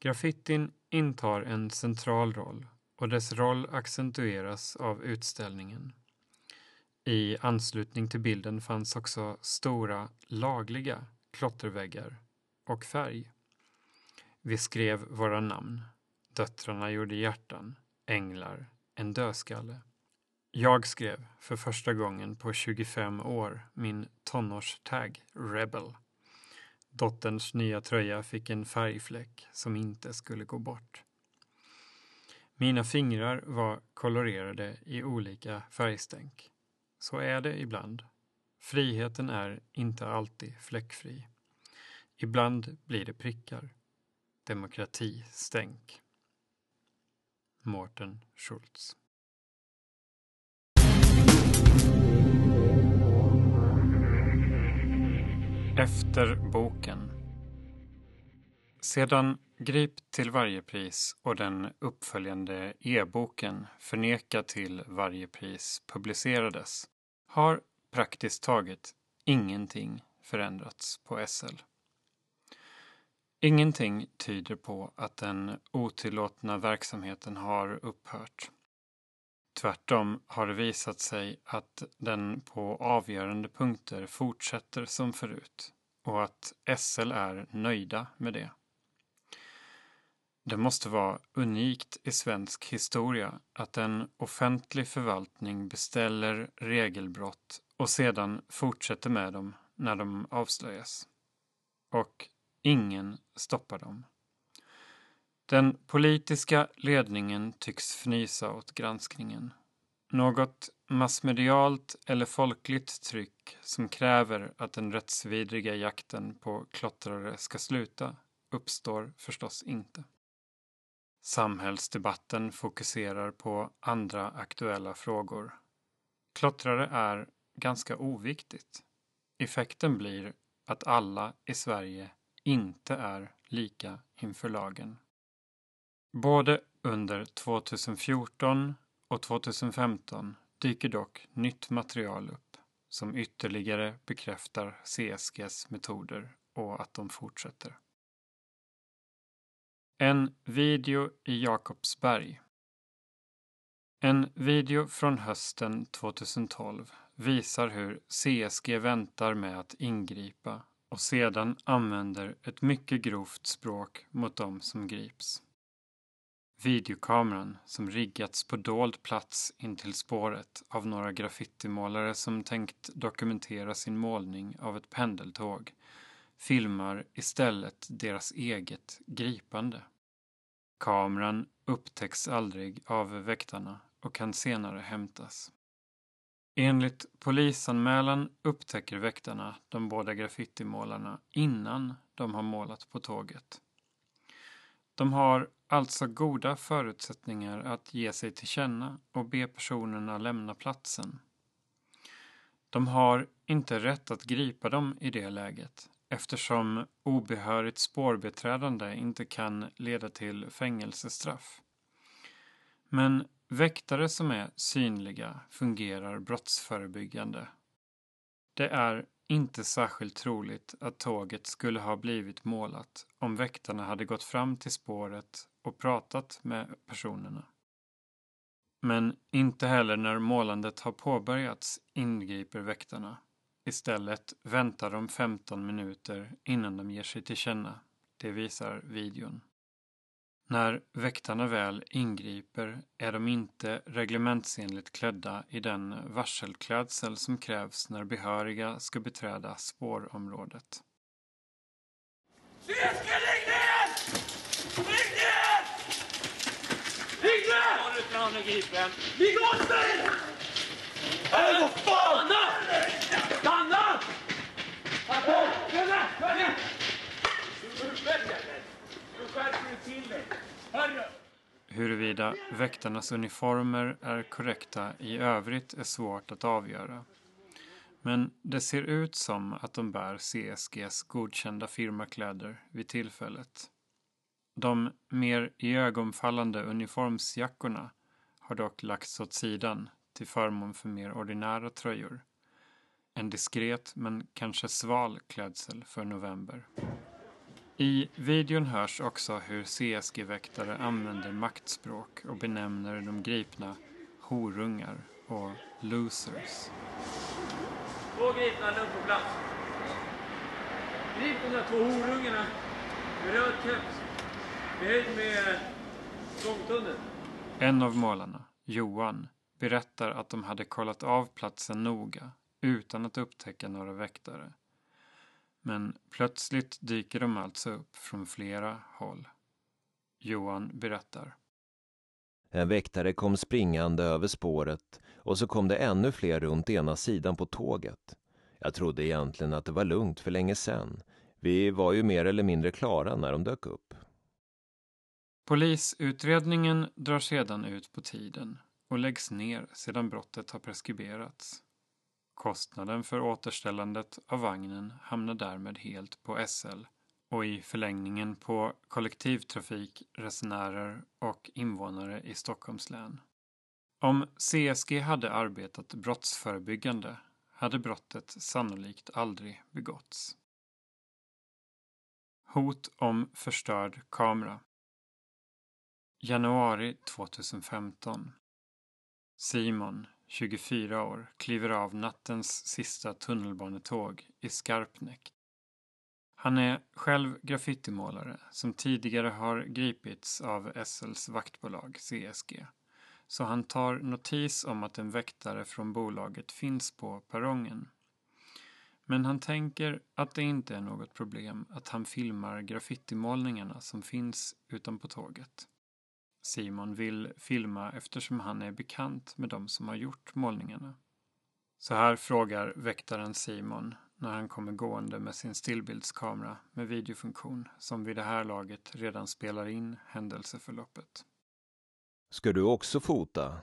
Graffitin intar en central roll och dess roll accentueras av utställningen. I anslutning till bilden fanns också stora, lagliga klotterväggar och färg. Vi skrev våra namn. Döttrarna gjorde hjärtan, änglar, en dödskalle. Jag skrev för första gången på 25 år min tonårstag Rebel. Dotterns nya tröja fick en färgfläck som inte skulle gå bort. Mina fingrar var kolorerade i olika färgstänk. Så är det ibland. Friheten är inte alltid fläckfri. Ibland blir det prickar. Demokrati-stänk. Mårten Schultz Efter boken Sedan Grip till varje pris och den uppföljande e-boken Förneka till varje pris publicerades har praktiskt taget ingenting förändrats på SL. Ingenting tyder på att den otillåtna verksamheten har upphört. Tvärtom har det visat sig att den på avgörande punkter fortsätter som förut och att SL är nöjda med det. Det måste vara unikt i svensk historia att en offentlig förvaltning beställer regelbrott och sedan fortsätter med dem när de avslöjas. Och ingen stoppar dem. Den politiska ledningen tycks fnysa åt granskningen. Något massmedialt eller folkligt tryck som kräver att den rättsvidriga jakten på klottrare ska sluta uppstår förstås inte. Samhällsdebatten fokuserar på andra aktuella frågor. Klottrare är ganska oviktigt. Effekten blir att alla i Sverige inte är lika inför lagen. Både under 2014 och 2015 dyker dock nytt material upp som ytterligare bekräftar CSGs metoder och att de fortsätter. En video i Jakobsberg. En video från hösten 2012 visar hur CSG väntar med att ingripa och sedan använder ett mycket grovt språk mot dem som grips. Videokameran, som riggats på dold plats intill spåret av några graffitimålare som tänkt dokumentera sin målning av ett pendeltåg, filmar istället deras eget gripande. Kameran upptäcks aldrig av väktarna och kan senare hämtas. Enligt polisanmälan upptäcker väktarna de båda graffitimålarna innan de har målat på tåget. De har alltså goda förutsättningar att ge sig till känna och be personerna lämna platsen. De har inte rätt att gripa dem i det läget eftersom obehörigt spårbeträdande inte kan leda till fängelsestraff. Men väktare som är synliga fungerar brottsförebyggande. Det är inte särskilt troligt att tåget skulle ha blivit målat om väktarna hade gått fram till spåret och pratat med personerna. Men inte heller när målandet har påbörjats ingriper väktarna. Istället väntar de 15 minuter innan de ger sig till känna. Det visar videon. När väktarna väl ingriper är de inte reglementsenligt klädda i den varselklädsel som krävs när behöriga ska beträda spårområdet. Svenska, lägg ner! Lägg ner! Lägg ner! Gripen? Ligg åt dig! Nej, vad fan! Stanna! Stanna! Stanna! Stanna! Nu skärper du till dig. Huruvida väktarnas uniformer är korrekta i övrigt är svårt att avgöra. Men det ser ut som att de bär CSGs godkända firmakläder vid tillfället. De mer iögonfallande uniformsjackorna har dock lagts åt sidan till förmån för mer ordinära tröjor. En diskret men kanske sval klädsel för november. I videon hörs också hur CSG-väktare använder maktspråk och benämner de gripna horungar och losers. Två gripna lugnt på plats. Grip de där två horungarna med röd keps. Med höjd med gångtunneln. En av målarna, Johan, berättar att de hade kollat av platsen noga utan att upptäcka några väktare. Men plötsligt dyker de alltså upp från flera håll. Johan berättar. En väktare kom springande över spåret och så kom det ännu fler runt ena sidan på tåget. Jag trodde egentligen att det var lugnt för länge sedan. Vi var ju mer eller mindre klara när de dök upp. Polisutredningen drar sedan ut på tiden och läggs ner sedan brottet har preskriberats. Kostnaden för återställandet av vagnen hamnar därmed helt på SL och i förlängningen på kollektivtrafik, resenärer och invånare i Stockholms län. Om CSG hade arbetat brottsförebyggande hade brottet sannolikt aldrig begåtts. Hot om förstörd kamera Januari 2015 Simon, 24 år, kliver av nattens sista tunnelbanetåg i Skarpnäck. Han är själv graffitimålare som tidigare har gripits av SLs vaktbolag CSG. Så han tar notis om att en väktare från bolaget finns på perrongen. Men han tänker att det inte är något problem att han filmar graffitimålningarna som finns utanpå tåget. Simon vill filma eftersom han är bekant med de som har gjort målningarna. Så här frågar väktaren Simon när han kommer gående med sin stillbildskamera med videofunktion som vid det här laget redan spelar in händelseförloppet. Ska du också fota?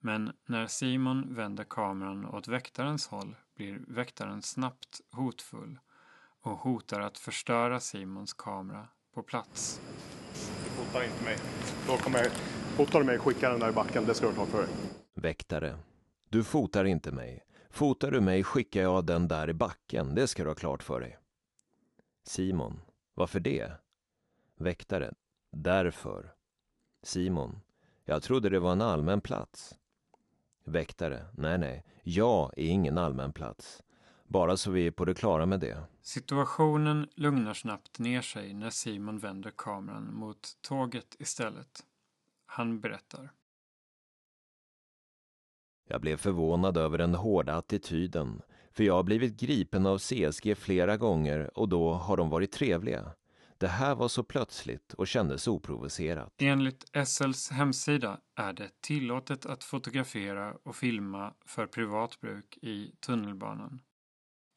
Men när Simon vänder kameran åt väktarens håll blir väktaren snabbt hotfull och hotar att förstöra Simons kamera på plats. Du fotar inte mig. Då kommer jag... Fotar du mig och skickar den där i backen, det ska du ta för dig. Väktare. Du fotar inte mig. Fotar du mig skickar jag den där i backen, det ska du ha klart för dig. Simon. Varför det? Väktare. Därför. Simon. Jag trodde det var en allmän plats. Väktare. Nej, nej. Jag är ingen allmän plats. Bara så vi är på det klara med det. Situationen lugnar snabbt ner sig när Simon vänder kameran mot tåget istället. Han berättar. Jag blev förvånad över den hårda attityden, för jag har blivit gripen av CSG flera gånger och då har de varit trevliga. Det här var så plötsligt och kändes oprovocerat. Enligt SLs hemsida är det tillåtet att fotografera och filma för privat bruk i tunnelbanan.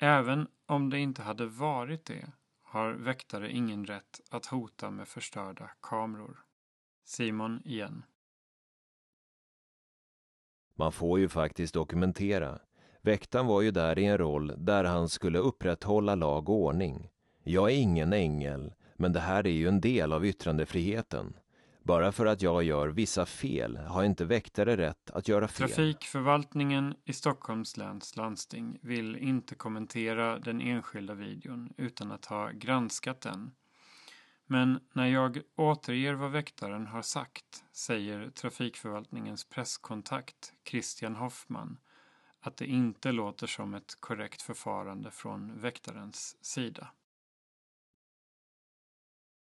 Även om det inte hade varit det har väktare ingen rätt att hota med förstörda kameror. Simon igen. Man får ju faktiskt dokumentera. Väktaren var ju där i en roll där han skulle upprätthålla lag och ordning. Jag är ingen ängel, men det här är ju en del av yttrandefriheten. Bara för att jag gör vissa fel har inte väktare rätt att göra fel. Trafikförvaltningen i Stockholms läns landsting vill inte kommentera den enskilda videon utan att ha granskat den. Men när jag återger vad väktaren har sagt säger trafikförvaltningens presskontakt Christian Hoffman att det inte låter som ett korrekt förfarande från väktarens sida.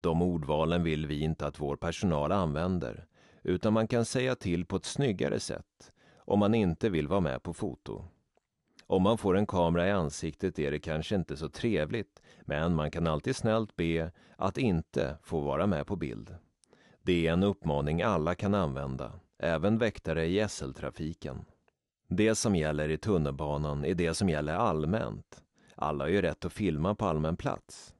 De ordvalen vill vi inte att vår personal använder, utan man kan säga till på ett snyggare sätt om man inte vill vara med på foto. Om man får en kamera i ansiktet är det kanske inte så trevligt, men man kan alltid snällt be att inte få vara med på bild. Det är en uppmaning alla kan använda, även väktare i SL-trafiken. Det som gäller i tunnelbanan är det som gäller allmänt. Alla har ju rätt att filma på allmän plats.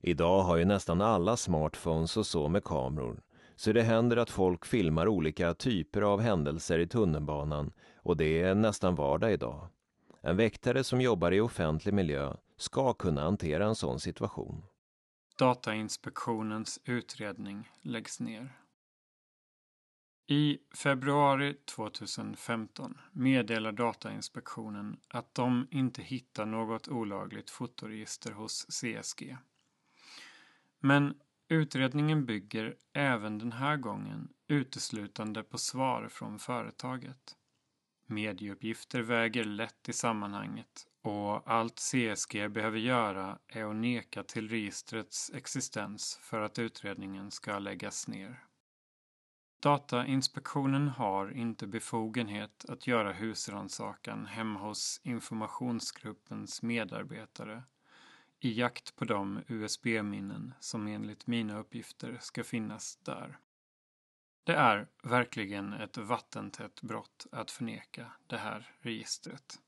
Idag har ju nästan alla smartphones och så med kameror, så det händer att folk filmar olika typer av händelser i tunnelbanan och det är nästan vardag idag. En väktare som jobbar i offentlig miljö ska kunna hantera en sån situation. Datainspektionens utredning läggs ner. I februari 2015 meddelar Datainspektionen att de inte hittar något olagligt fotoregister hos CSG. Men utredningen bygger även den här gången uteslutande på svar från företaget. Medieuppgifter väger lätt i sammanhanget och allt CSG behöver göra är att neka till registrets existens för att utredningen ska läggas ner. Datainspektionen har inte befogenhet att göra husrannsakan hemma hos informationsgruppens medarbetare i jakt på de USB-minnen som enligt mina uppgifter ska finnas där. Det är verkligen ett vattentätt brott att förneka det här registret.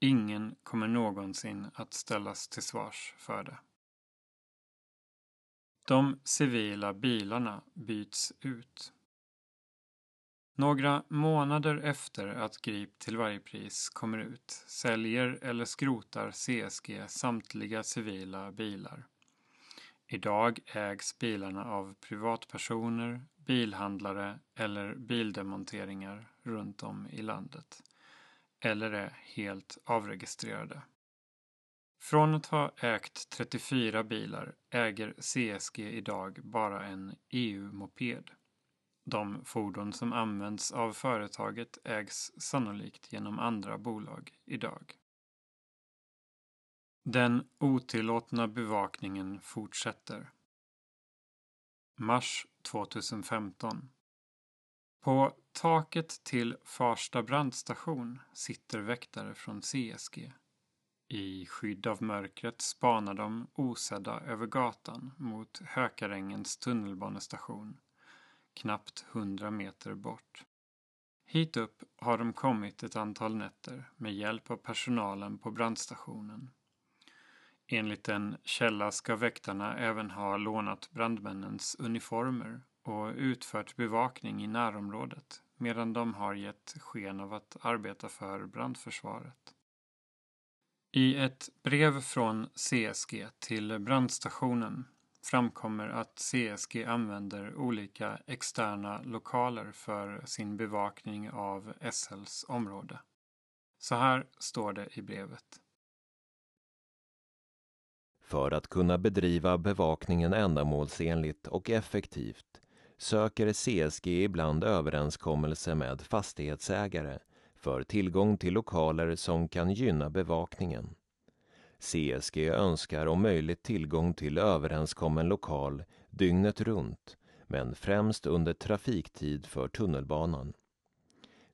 Ingen kommer någonsin att ställas till svars för det. De civila bilarna byts ut. Några månader efter att Grip till varje pris kommer ut säljer eller skrotar CSG samtliga civila bilar. Idag ägs bilarna av privatpersoner, bilhandlare eller bildemonteringar runt om i landet. Eller är helt avregistrerade. Från att ha ägt 34 bilar äger CSG idag bara en EU-moped. De fordon som används av företaget ägs sannolikt genom andra bolag idag. Den otillåtna bevakningen fortsätter. Mars 2015. På taket till Farsta brandstation sitter väktare från CSG. I skydd av mörkret spanar de osedda över gatan mot Hökarängens tunnelbanestation knappt hundra meter bort. Hit upp har de kommit ett antal nätter med hjälp av personalen på brandstationen. Enligt en källa ska väktarna även ha lånat brandmännens uniformer och utfört bevakning i närområdet medan de har gett sken av att arbeta för brandförsvaret. I ett brev från CSG till brandstationen framkommer att CSG använder olika externa lokaler för sin bevakning av SLs område. Så här står det i brevet. För att kunna bedriva bevakningen ändamålsenligt och effektivt söker CSG ibland överenskommelse med fastighetsägare för tillgång till lokaler som kan gynna bevakningen. CSG önskar om möjligt tillgång till överenskommen lokal dygnet runt, men främst under trafiktid för tunnelbanan.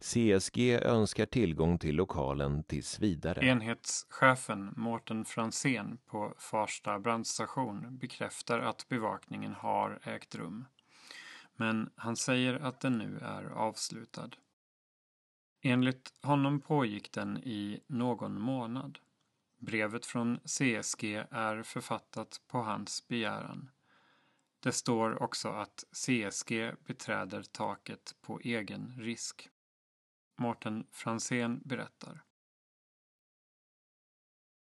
CSG önskar tillgång till lokalen tills vidare. Enhetschefen Mårten Fransén på Farsta brandstation bekräftar att bevakningen har ägt rum. Men han säger att den nu är avslutad. Enligt honom pågick den i någon månad. Brevet från CSG är författat på hans begäran. Det står också att CSG beträder taket på egen risk. Mårten Fransén berättar.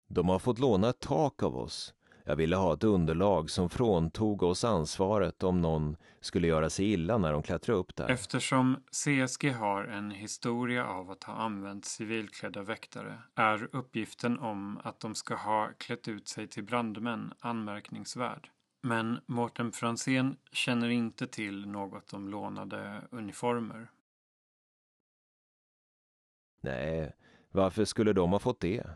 De har fått låna ett tak av oss. Jag ville ha ett underlag som fråntog oss ansvaret om någon skulle göra sig illa när de klättrar upp där. Eftersom CSG har en historia av att ha använt civilklädda väktare är uppgiften om att de ska ha klätt ut sig till brandmän anmärkningsvärd. Men Mårten Fransén känner inte till något om lånade uniformer. Nej, varför skulle de ha fått det?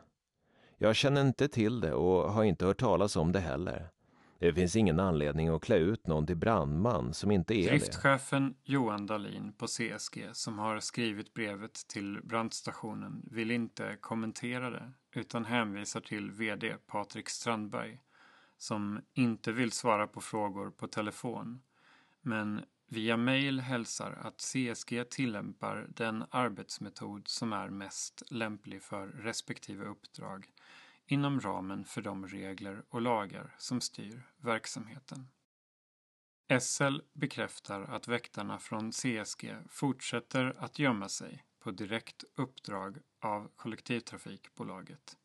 Jag känner inte till det och har inte hört talas om det heller. Det finns ingen anledning att klä ut någon till brandman som inte är det. Driftchefen Johan Dahlin på CSG som har skrivit brevet till brandstationen vill inte kommentera det utan hänvisar till VD Patrik Strandberg som inte vill svara på frågor på telefon men via mail hälsar att CSG tillämpar den arbetsmetod som är mest lämplig för respektive uppdrag inom ramen för de regler och lagar som styr verksamheten. SL bekräftar att väktarna från CSG fortsätter att gömma sig på direkt uppdrag av kollektivtrafikbolaget.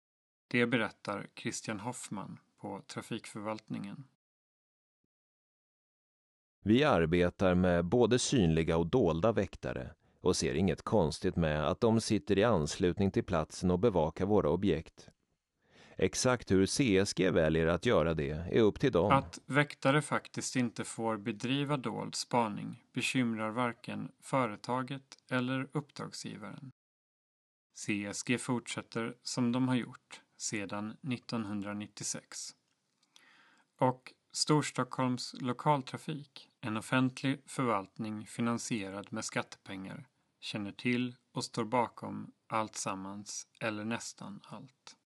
Det berättar Christian Hoffman på Trafikförvaltningen. Vi arbetar med både synliga och dolda väktare och ser inget konstigt med att de sitter i anslutning till platsen och bevakar våra objekt. Exakt hur CSG väljer att göra det är upp till dem. Att väktare faktiskt inte får bedriva dold spaning bekymrar varken företaget eller uppdragsgivaren. CSG fortsätter som de har gjort sedan 1996. Och Storstockholms lokaltrafik, en offentlig förvaltning finansierad med skattepengar, känner till och står bakom allt sammans eller nästan allt.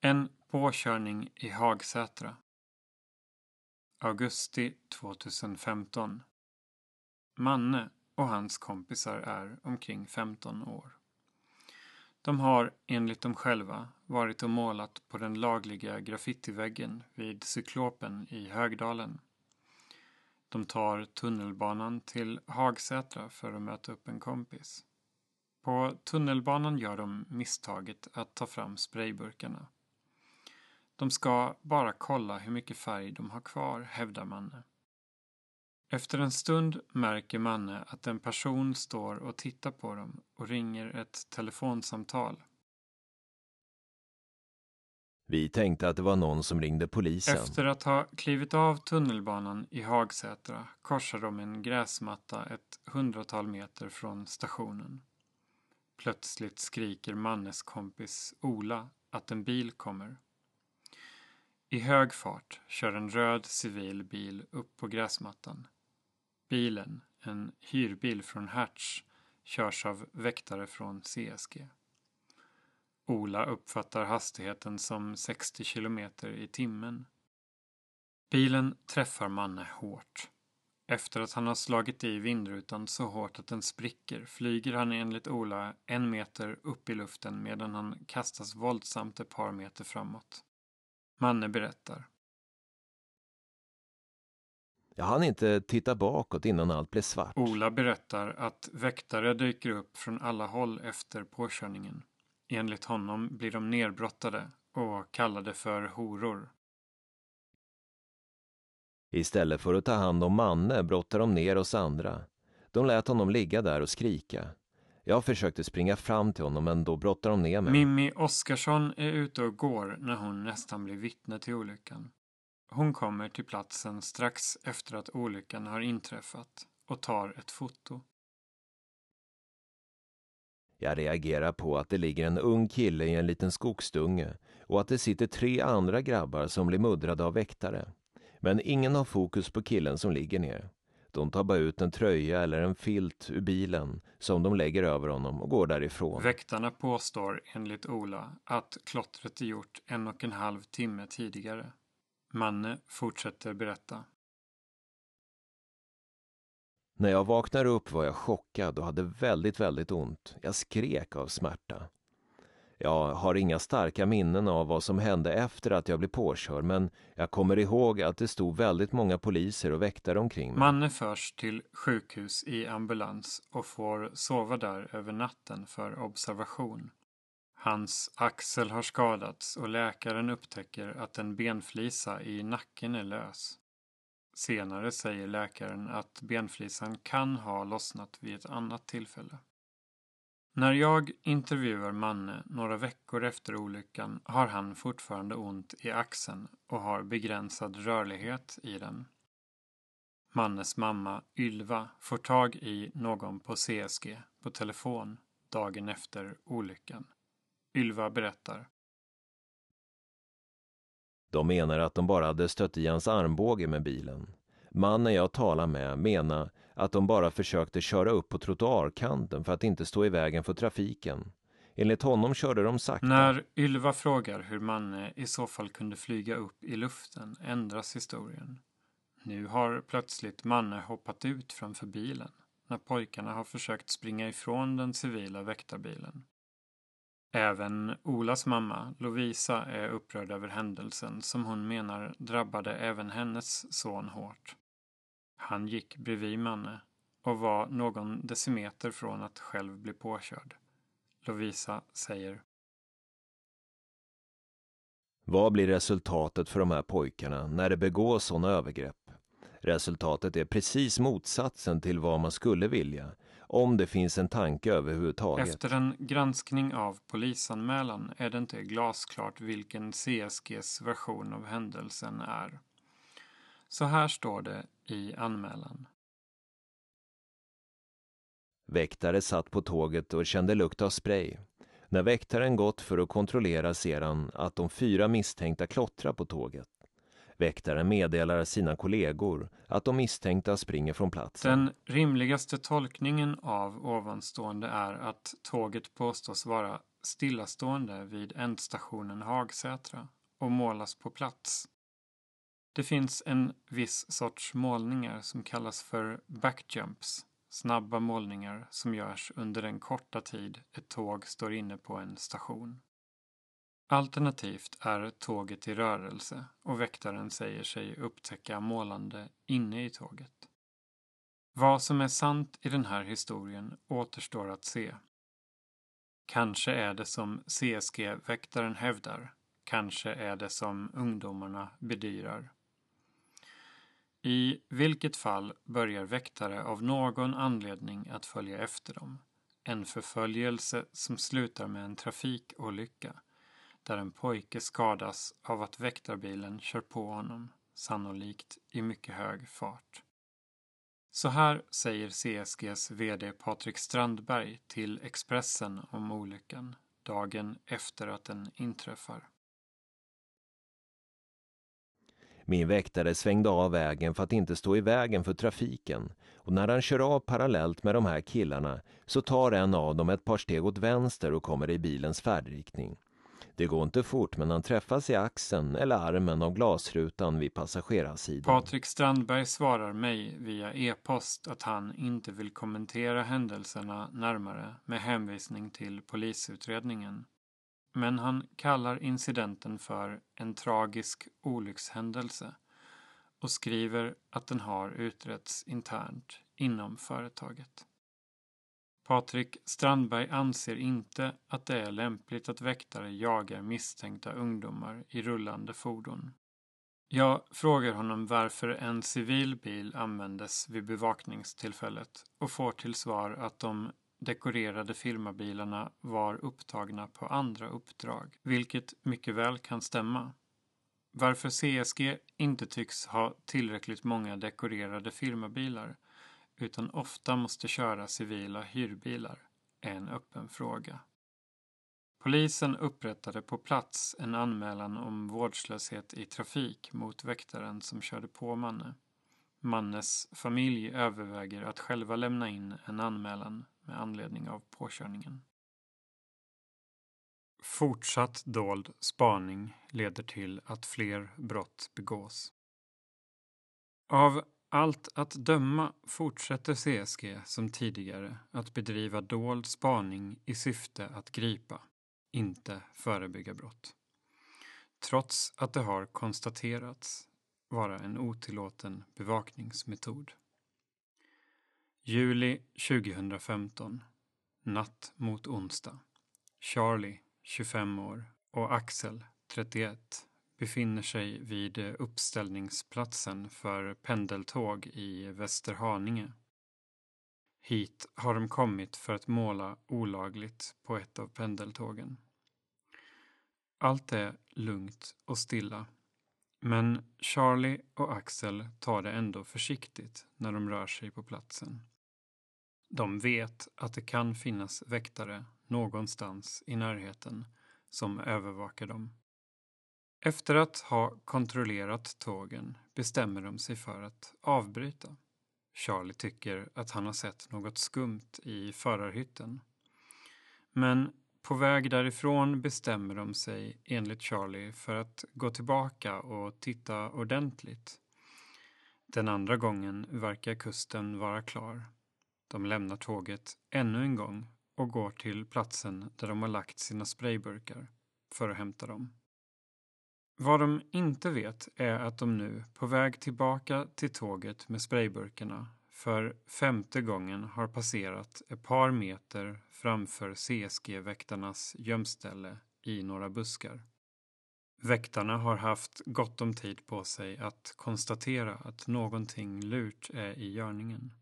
En påkörning i Hagsätra. Augusti 2015. Manne och hans kompisar är omkring 15 år. De har, enligt dem själva, varit och målat på den lagliga graffitiväggen vid Cyklopen i Högdalen. De tar tunnelbanan till Hagsätra för att möta upp en kompis. På tunnelbanan gör de misstaget att ta fram sprayburkarna. De ska bara kolla hur mycket färg de har kvar, hävdar Manne. Efter en stund märker Manne att en person står och tittar på dem och ringer ett telefonsamtal. Vi tänkte att det var någon som ringde polisen. Efter att ha klivit av tunnelbanan i Hagsätra korsar de en gräsmatta ett hundratal meter från stationen. Plötsligt skriker Mannes kompis Ola att en bil kommer. I hög fart kör en röd civil bil upp på gräsmattan. Bilen, en hyrbil från Hertz, körs av väktare från CSG. Ola uppfattar hastigheten som 60 kilometer i timmen. Bilen träffar Manne hårt. Efter att han har slagit i vindrutan så hårt att den spricker flyger han enligt Ola en meter upp i luften medan han kastas våldsamt ett par meter framåt. Manne berättar. Jag hann inte titta bakåt innan allt blev svart. Ola berättar att väktare dyker upp från alla håll efter påkörningen. Enligt honom blir de nerbrottade och kallade för horor. Istället för att ta hand om Manne brottade de ner oss andra. De lät honom ligga där och skrika. Jag försökte springa fram till honom men då brottade de ner mig. Mimmi Oskarsson är ute och går när hon nästan blir vittne till olyckan. Hon kommer till platsen strax efter att olyckan har inträffat och tar ett foto. Jag reagerar på att det ligger en ung kille i en liten skogsdunge och att det sitter tre andra grabbar som blir muddrade av väktare. Men ingen har fokus på killen som ligger ner. De tar bara ut en tröja eller en filt ur bilen som de lägger över honom och går därifrån. Väktarna påstår enligt Ola att klottret är gjort en och en halv timme tidigare. Manne fortsätter berätta. När jag vaknade upp var jag chockad och hade väldigt, väldigt ont. Jag skrek av smärta. Jag har inga starka minnen av vad som hände efter att jag blev påkörd men jag kommer ihåg att det stod väldigt många poliser och väktare omkring mig. Manne förs till sjukhus i ambulans och får sova där över natten för observation. Hans axel har skadats och läkaren upptäcker att en benflisa i nacken är lös. Senare säger läkaren att benflisan kan ha lossnat vid ett annat tillfälle. När jag intervjuar Manne några veckor efter olyckan har han fortfarande ont i axeln och har begränsad rörlighet i den. Mannes mamma Ylva får tag i någon på CSG på telefon dagen efter olyckan. Ylva berättar. De menar att de bara hade stött i hans armbåge med bilen. Mannen jag talar med menar att de bara försökte köra upp på trottoarkanten för att inte stå i vägen för trafiken. Enligt honom körde de sakta. När Ylva frågar hur Manne eh, i så fall kunde flyga upp i luften ändras historien. Nu har plötsligt Manne hoppat ut framför bilen när pojkarna har försökt springa ifrån den civila väktarbilen. Även Olas mamma, Lovisa, är upprörd över händelsen som hon menar drabbade även hennes son hårt. Han gick bredvid Manne och var någon decimeter från att själv bli påkörd. Lovisa säger Vad blir resultatet för de här pojkarna när det begås sådana övergrepp? Resultatet är precis motsatsen till vad man skulle vilja, om det finns en tanke överhuvudtaget. Efter en granskning av polisanmälan är det inte glasklart vilken CSGs version av händelsen är. Så här står det i anmälan. Väktare satt på tåget och kände lukt av spray. När väktaren gått för att kontrollera ser han att de fyra misstänkta klottrar på tåget. Väktaren meddelar sina kollegor att de misstänkta springer från platsen. Den rimligaste tolkningen av ovanstående är att tåget påstås vara stillastående vid ändstationen Hagsätra och målas på plats. Det finns en viss sorts målningar som kallas för backjumps, snabba målningar som görs under den korta tid ett tåg står inne på en station. Alternativt är tåget i rörelse och väktaren säger sig upptäcka målande inne i tåget. Vad som är sant i den här historien återstår att se. Kanske är det som CSG-väktaren hävdar. Kanske är det som ungdomarna bedyrar. I vilket fall börjar väktare av någon anledning att följa efter dem. En förföljelse som slutar med en trafikolycka där en pojke skadas av att väktarbilen kör på honom, sannolikt i mycket hög fart. Så här säger CSGs VD Patrik Strandberg till Expressen om olyckan dagen efter att den inträffar. Min väktare svängde av vägen för att inte stå i vägen för trafiken och när han kör av parallellt med de här killarna så tar en av dem ett par steg åt vänster och kommer i bilens färdriktning. Det går inte fort men han träffas i axeln eller armen av glasrutan vid passagerarsidan. Patrik Strandberg svarar mig via e-post att han inte vill kommentera händelserna närmare med hänvisning till polisutredningen. Men han kallar incidenten för en tragisk olyckshändelse och skriver att den har utretts internt inom företaget. Patrik Strandberg anser inte att det är lämpligt att väktare jagar misstänkta ungdomar i rullande fordon. Jag frågar honom varför en civil bil användes vid bevakningstillfället och får till svar att de dekorerade firmabilarna var upptagna på andra uppdrag, vilket mycket väl kan stämma. Varför CSG inte tycks ha tillräckligt många dekorerade firmabilar utan ofta måste köra civila hyrbilar är en öppen fråga. Polisen upprättade på plats en anmälan om vårdslöshet i trafik mot väktaren som körde på Manne. Mannes familj överväger att själva lämna in en anmälan med anledning av påkörningen. Fortsatt dold spaning leder till att fler brott begås. Av allt att döma fortsätter CSG som tidigare att bedriva dold spaning i syfte att gripa, inte förebygga brott. Trots att det har konstaterats vara en otillåten bevakningsmetod. Juli 2015. Natt mot onsdag. Charlie, 25 år, och Axel, 31, befinner sig vid eh, uppställningsplatsen för pendeltåg i Västerhaninge. Hit har de kommit för att måla olagligt på ett av pendeltågen. Allt är lugnt och stilla. Men Charlie och Axel tar det ändå försiktigt när de rör sig på platsen. De vet att det kan finnas väktare någonstans i närheten som övervakar dem. Efter att ha kontrollerat tågen bestämmer de sig för att avbryta. Charlie tycker att han har sett något skumt i förarhytten. Men på väg därifrån bestämmer de sig enligt Charlie för att gå tillbaka och titta ordentligt. Den andra gången verkar kusten vara klar. De lämnar tåget ännu en gång och går till platsen där de har lagt sina sprayburkar för att hämta dem. Vad de inte vet är att de nu, på väg tillbaka till tåget med sprayburkarna, för femte gången har passerat ett par meter framför CSG-väktarnas gömställe i några buskar. Väktarna har haft gott om tid på sig att konstatera att någonting lurt är i görningen.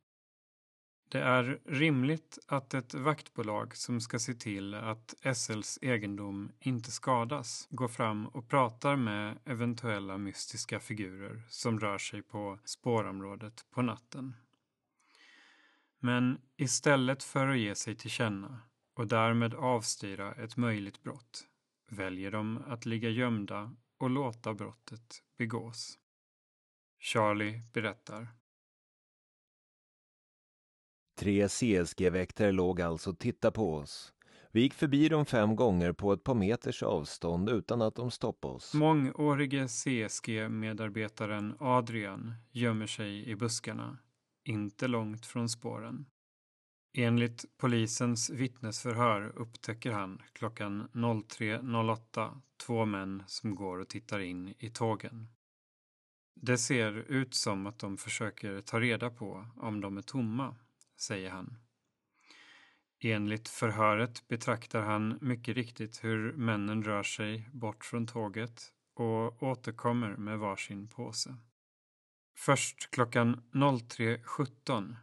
Det är rimligt att ett vaktbolag som ska se till att SLs egendom inte skadas går fram och pratar med eventuella mystiska figurer som rör sig på spårområdet på natten. Men istället för att ge sig till känna och därmed avstyra ett möjligt brott väljer de att ligga gömda och låta brottet begås. Charlie berättar. Tre CSG-väktare låg alltså och tittade på oss. Vi gick förbi dem fem gånger på ett par meters avstånd utan att de stoppade oss. Mångårige CSG-medarbetaren Adrian gömmer sig i buskarna, inte långt från spåren. Enligt polisens vittnesförhör upptäcker han klockan 03.08 två män som går och tittar in i tågen. Det ser ut som att de försöker ta reda på om de är tomma säger han. Enligt förhöret betraktar han mycket riktigt hur männen rör sig bort från tåget och återkommer med varsin påse. Först klockan 03.17,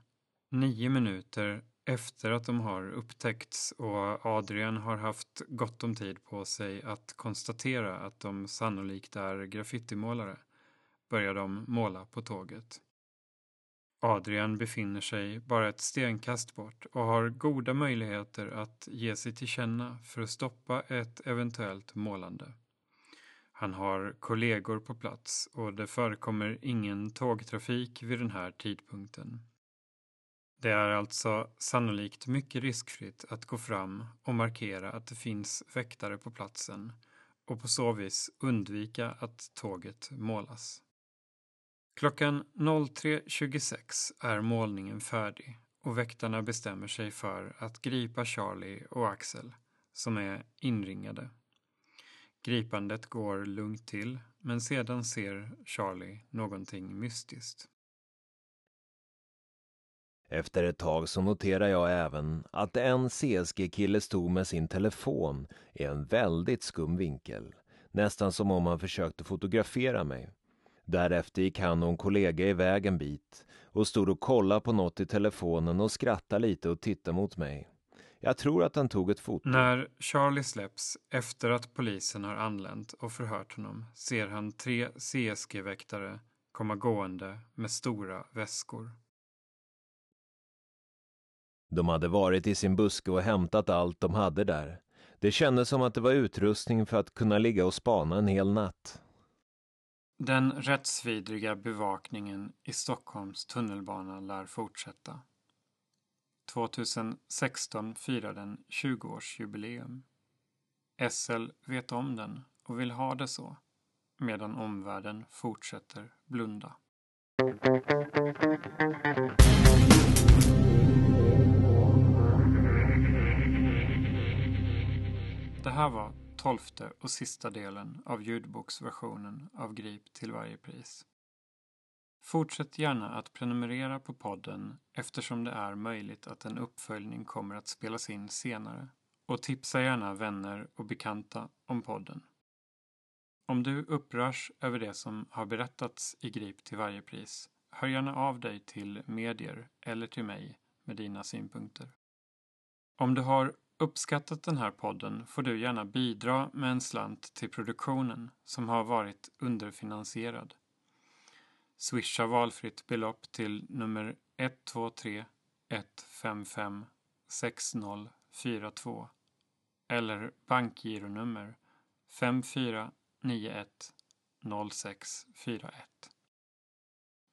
nio minuter efter att de har upptäckts och Adrian har haft gott om tid på sig att konstatera att de sannolikt är graffitimålare, börjar de måla på tåget. Adrian befinner sig bara ett stenkast bort och har goda möjligheter att ge sig till känna för att stoppa ett eventuellt målande. Han har kollegor på plats och det förekommer ingen tågtrafik vid den här tidpunkten. Det är alltså sannolikt mycket riskfritt att gå fram och markera att det finns väktare på platsen och på så vis undvika att tåget målas. Klockan 03.26 är målningen färdig och väktarna bestämmer sig för att gripa Charlie och Axel, som är inringade. Gripandet går lugnt till, men sedan ser Charlie någonting mystiskt. Efter ett tag så noterar jag även att en CSG-kille stod med sin telefon i en väldigt skum vinkel. Nästan som om han försökte fotografera mig. Därefter gick han och en kollega iväg en bit och stod och kollade på något i telefonen och skrattade lite och tittade mot mig. Jag tror att han tog ett foto. När Charlie släpps efter att polisen har anlänt och förhört honom ser han tre CSG-väktare komma gående med stora väskor. De hade varit i sin buske och hämtat allt de hade där. Det kändes som att det var utrustning för att kunna ligga och spana en hel natt. Den rättsvidriga bevakningen i Stockholms tunnelbana lär fortsätta. 2016 firar den 20-årsjubileum. SL vet om den och vill ha det så, medan omvärlden fortsätter blunda. Det här var tolfte och sista delen av ljudboksversionen av Grip till varje pris. Fortsätt gärna att prenumerera på podden eftersom det är möjligt att en uppföljning kommer att spelas in senare. Och tipsa gärna vänner och bekanta om podden. Om du upprörs över det som har berättats i Grip till varje pris, hör gärna av dig till medier eller till mig med dina synpunkter. Om du har uppskattat den här podden får du gärna bidra med en slant till produktionen som har varit underfinansierad. Swisha valfritt belopp till nummer 123 155 6042 eller bankgironummer 5491 0641.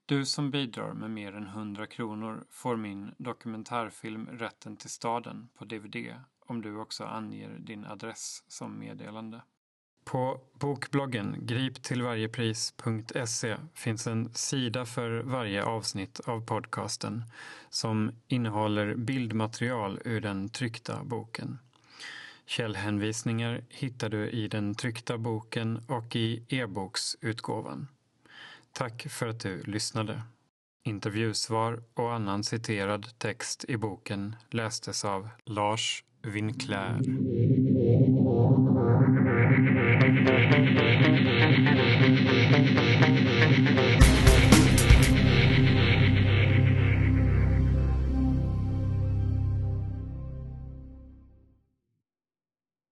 Du som bidrar med mer än 100 kronor får min dokumentärfilm Rätten till staden på DVD om du också anger din adress som meddelande. På bokbloggen griptillvarjepris.se finns en sida för varje avsnitt av podcasten som innehåller bildmaterial ur den tryckta boken. Källhänvisningar hittar du i den tryckta boken och i e-boksutgåvan. Tack för att du lyssnade. Intervjusvar och annan citerad text i boken lästes av Lars Vinklar.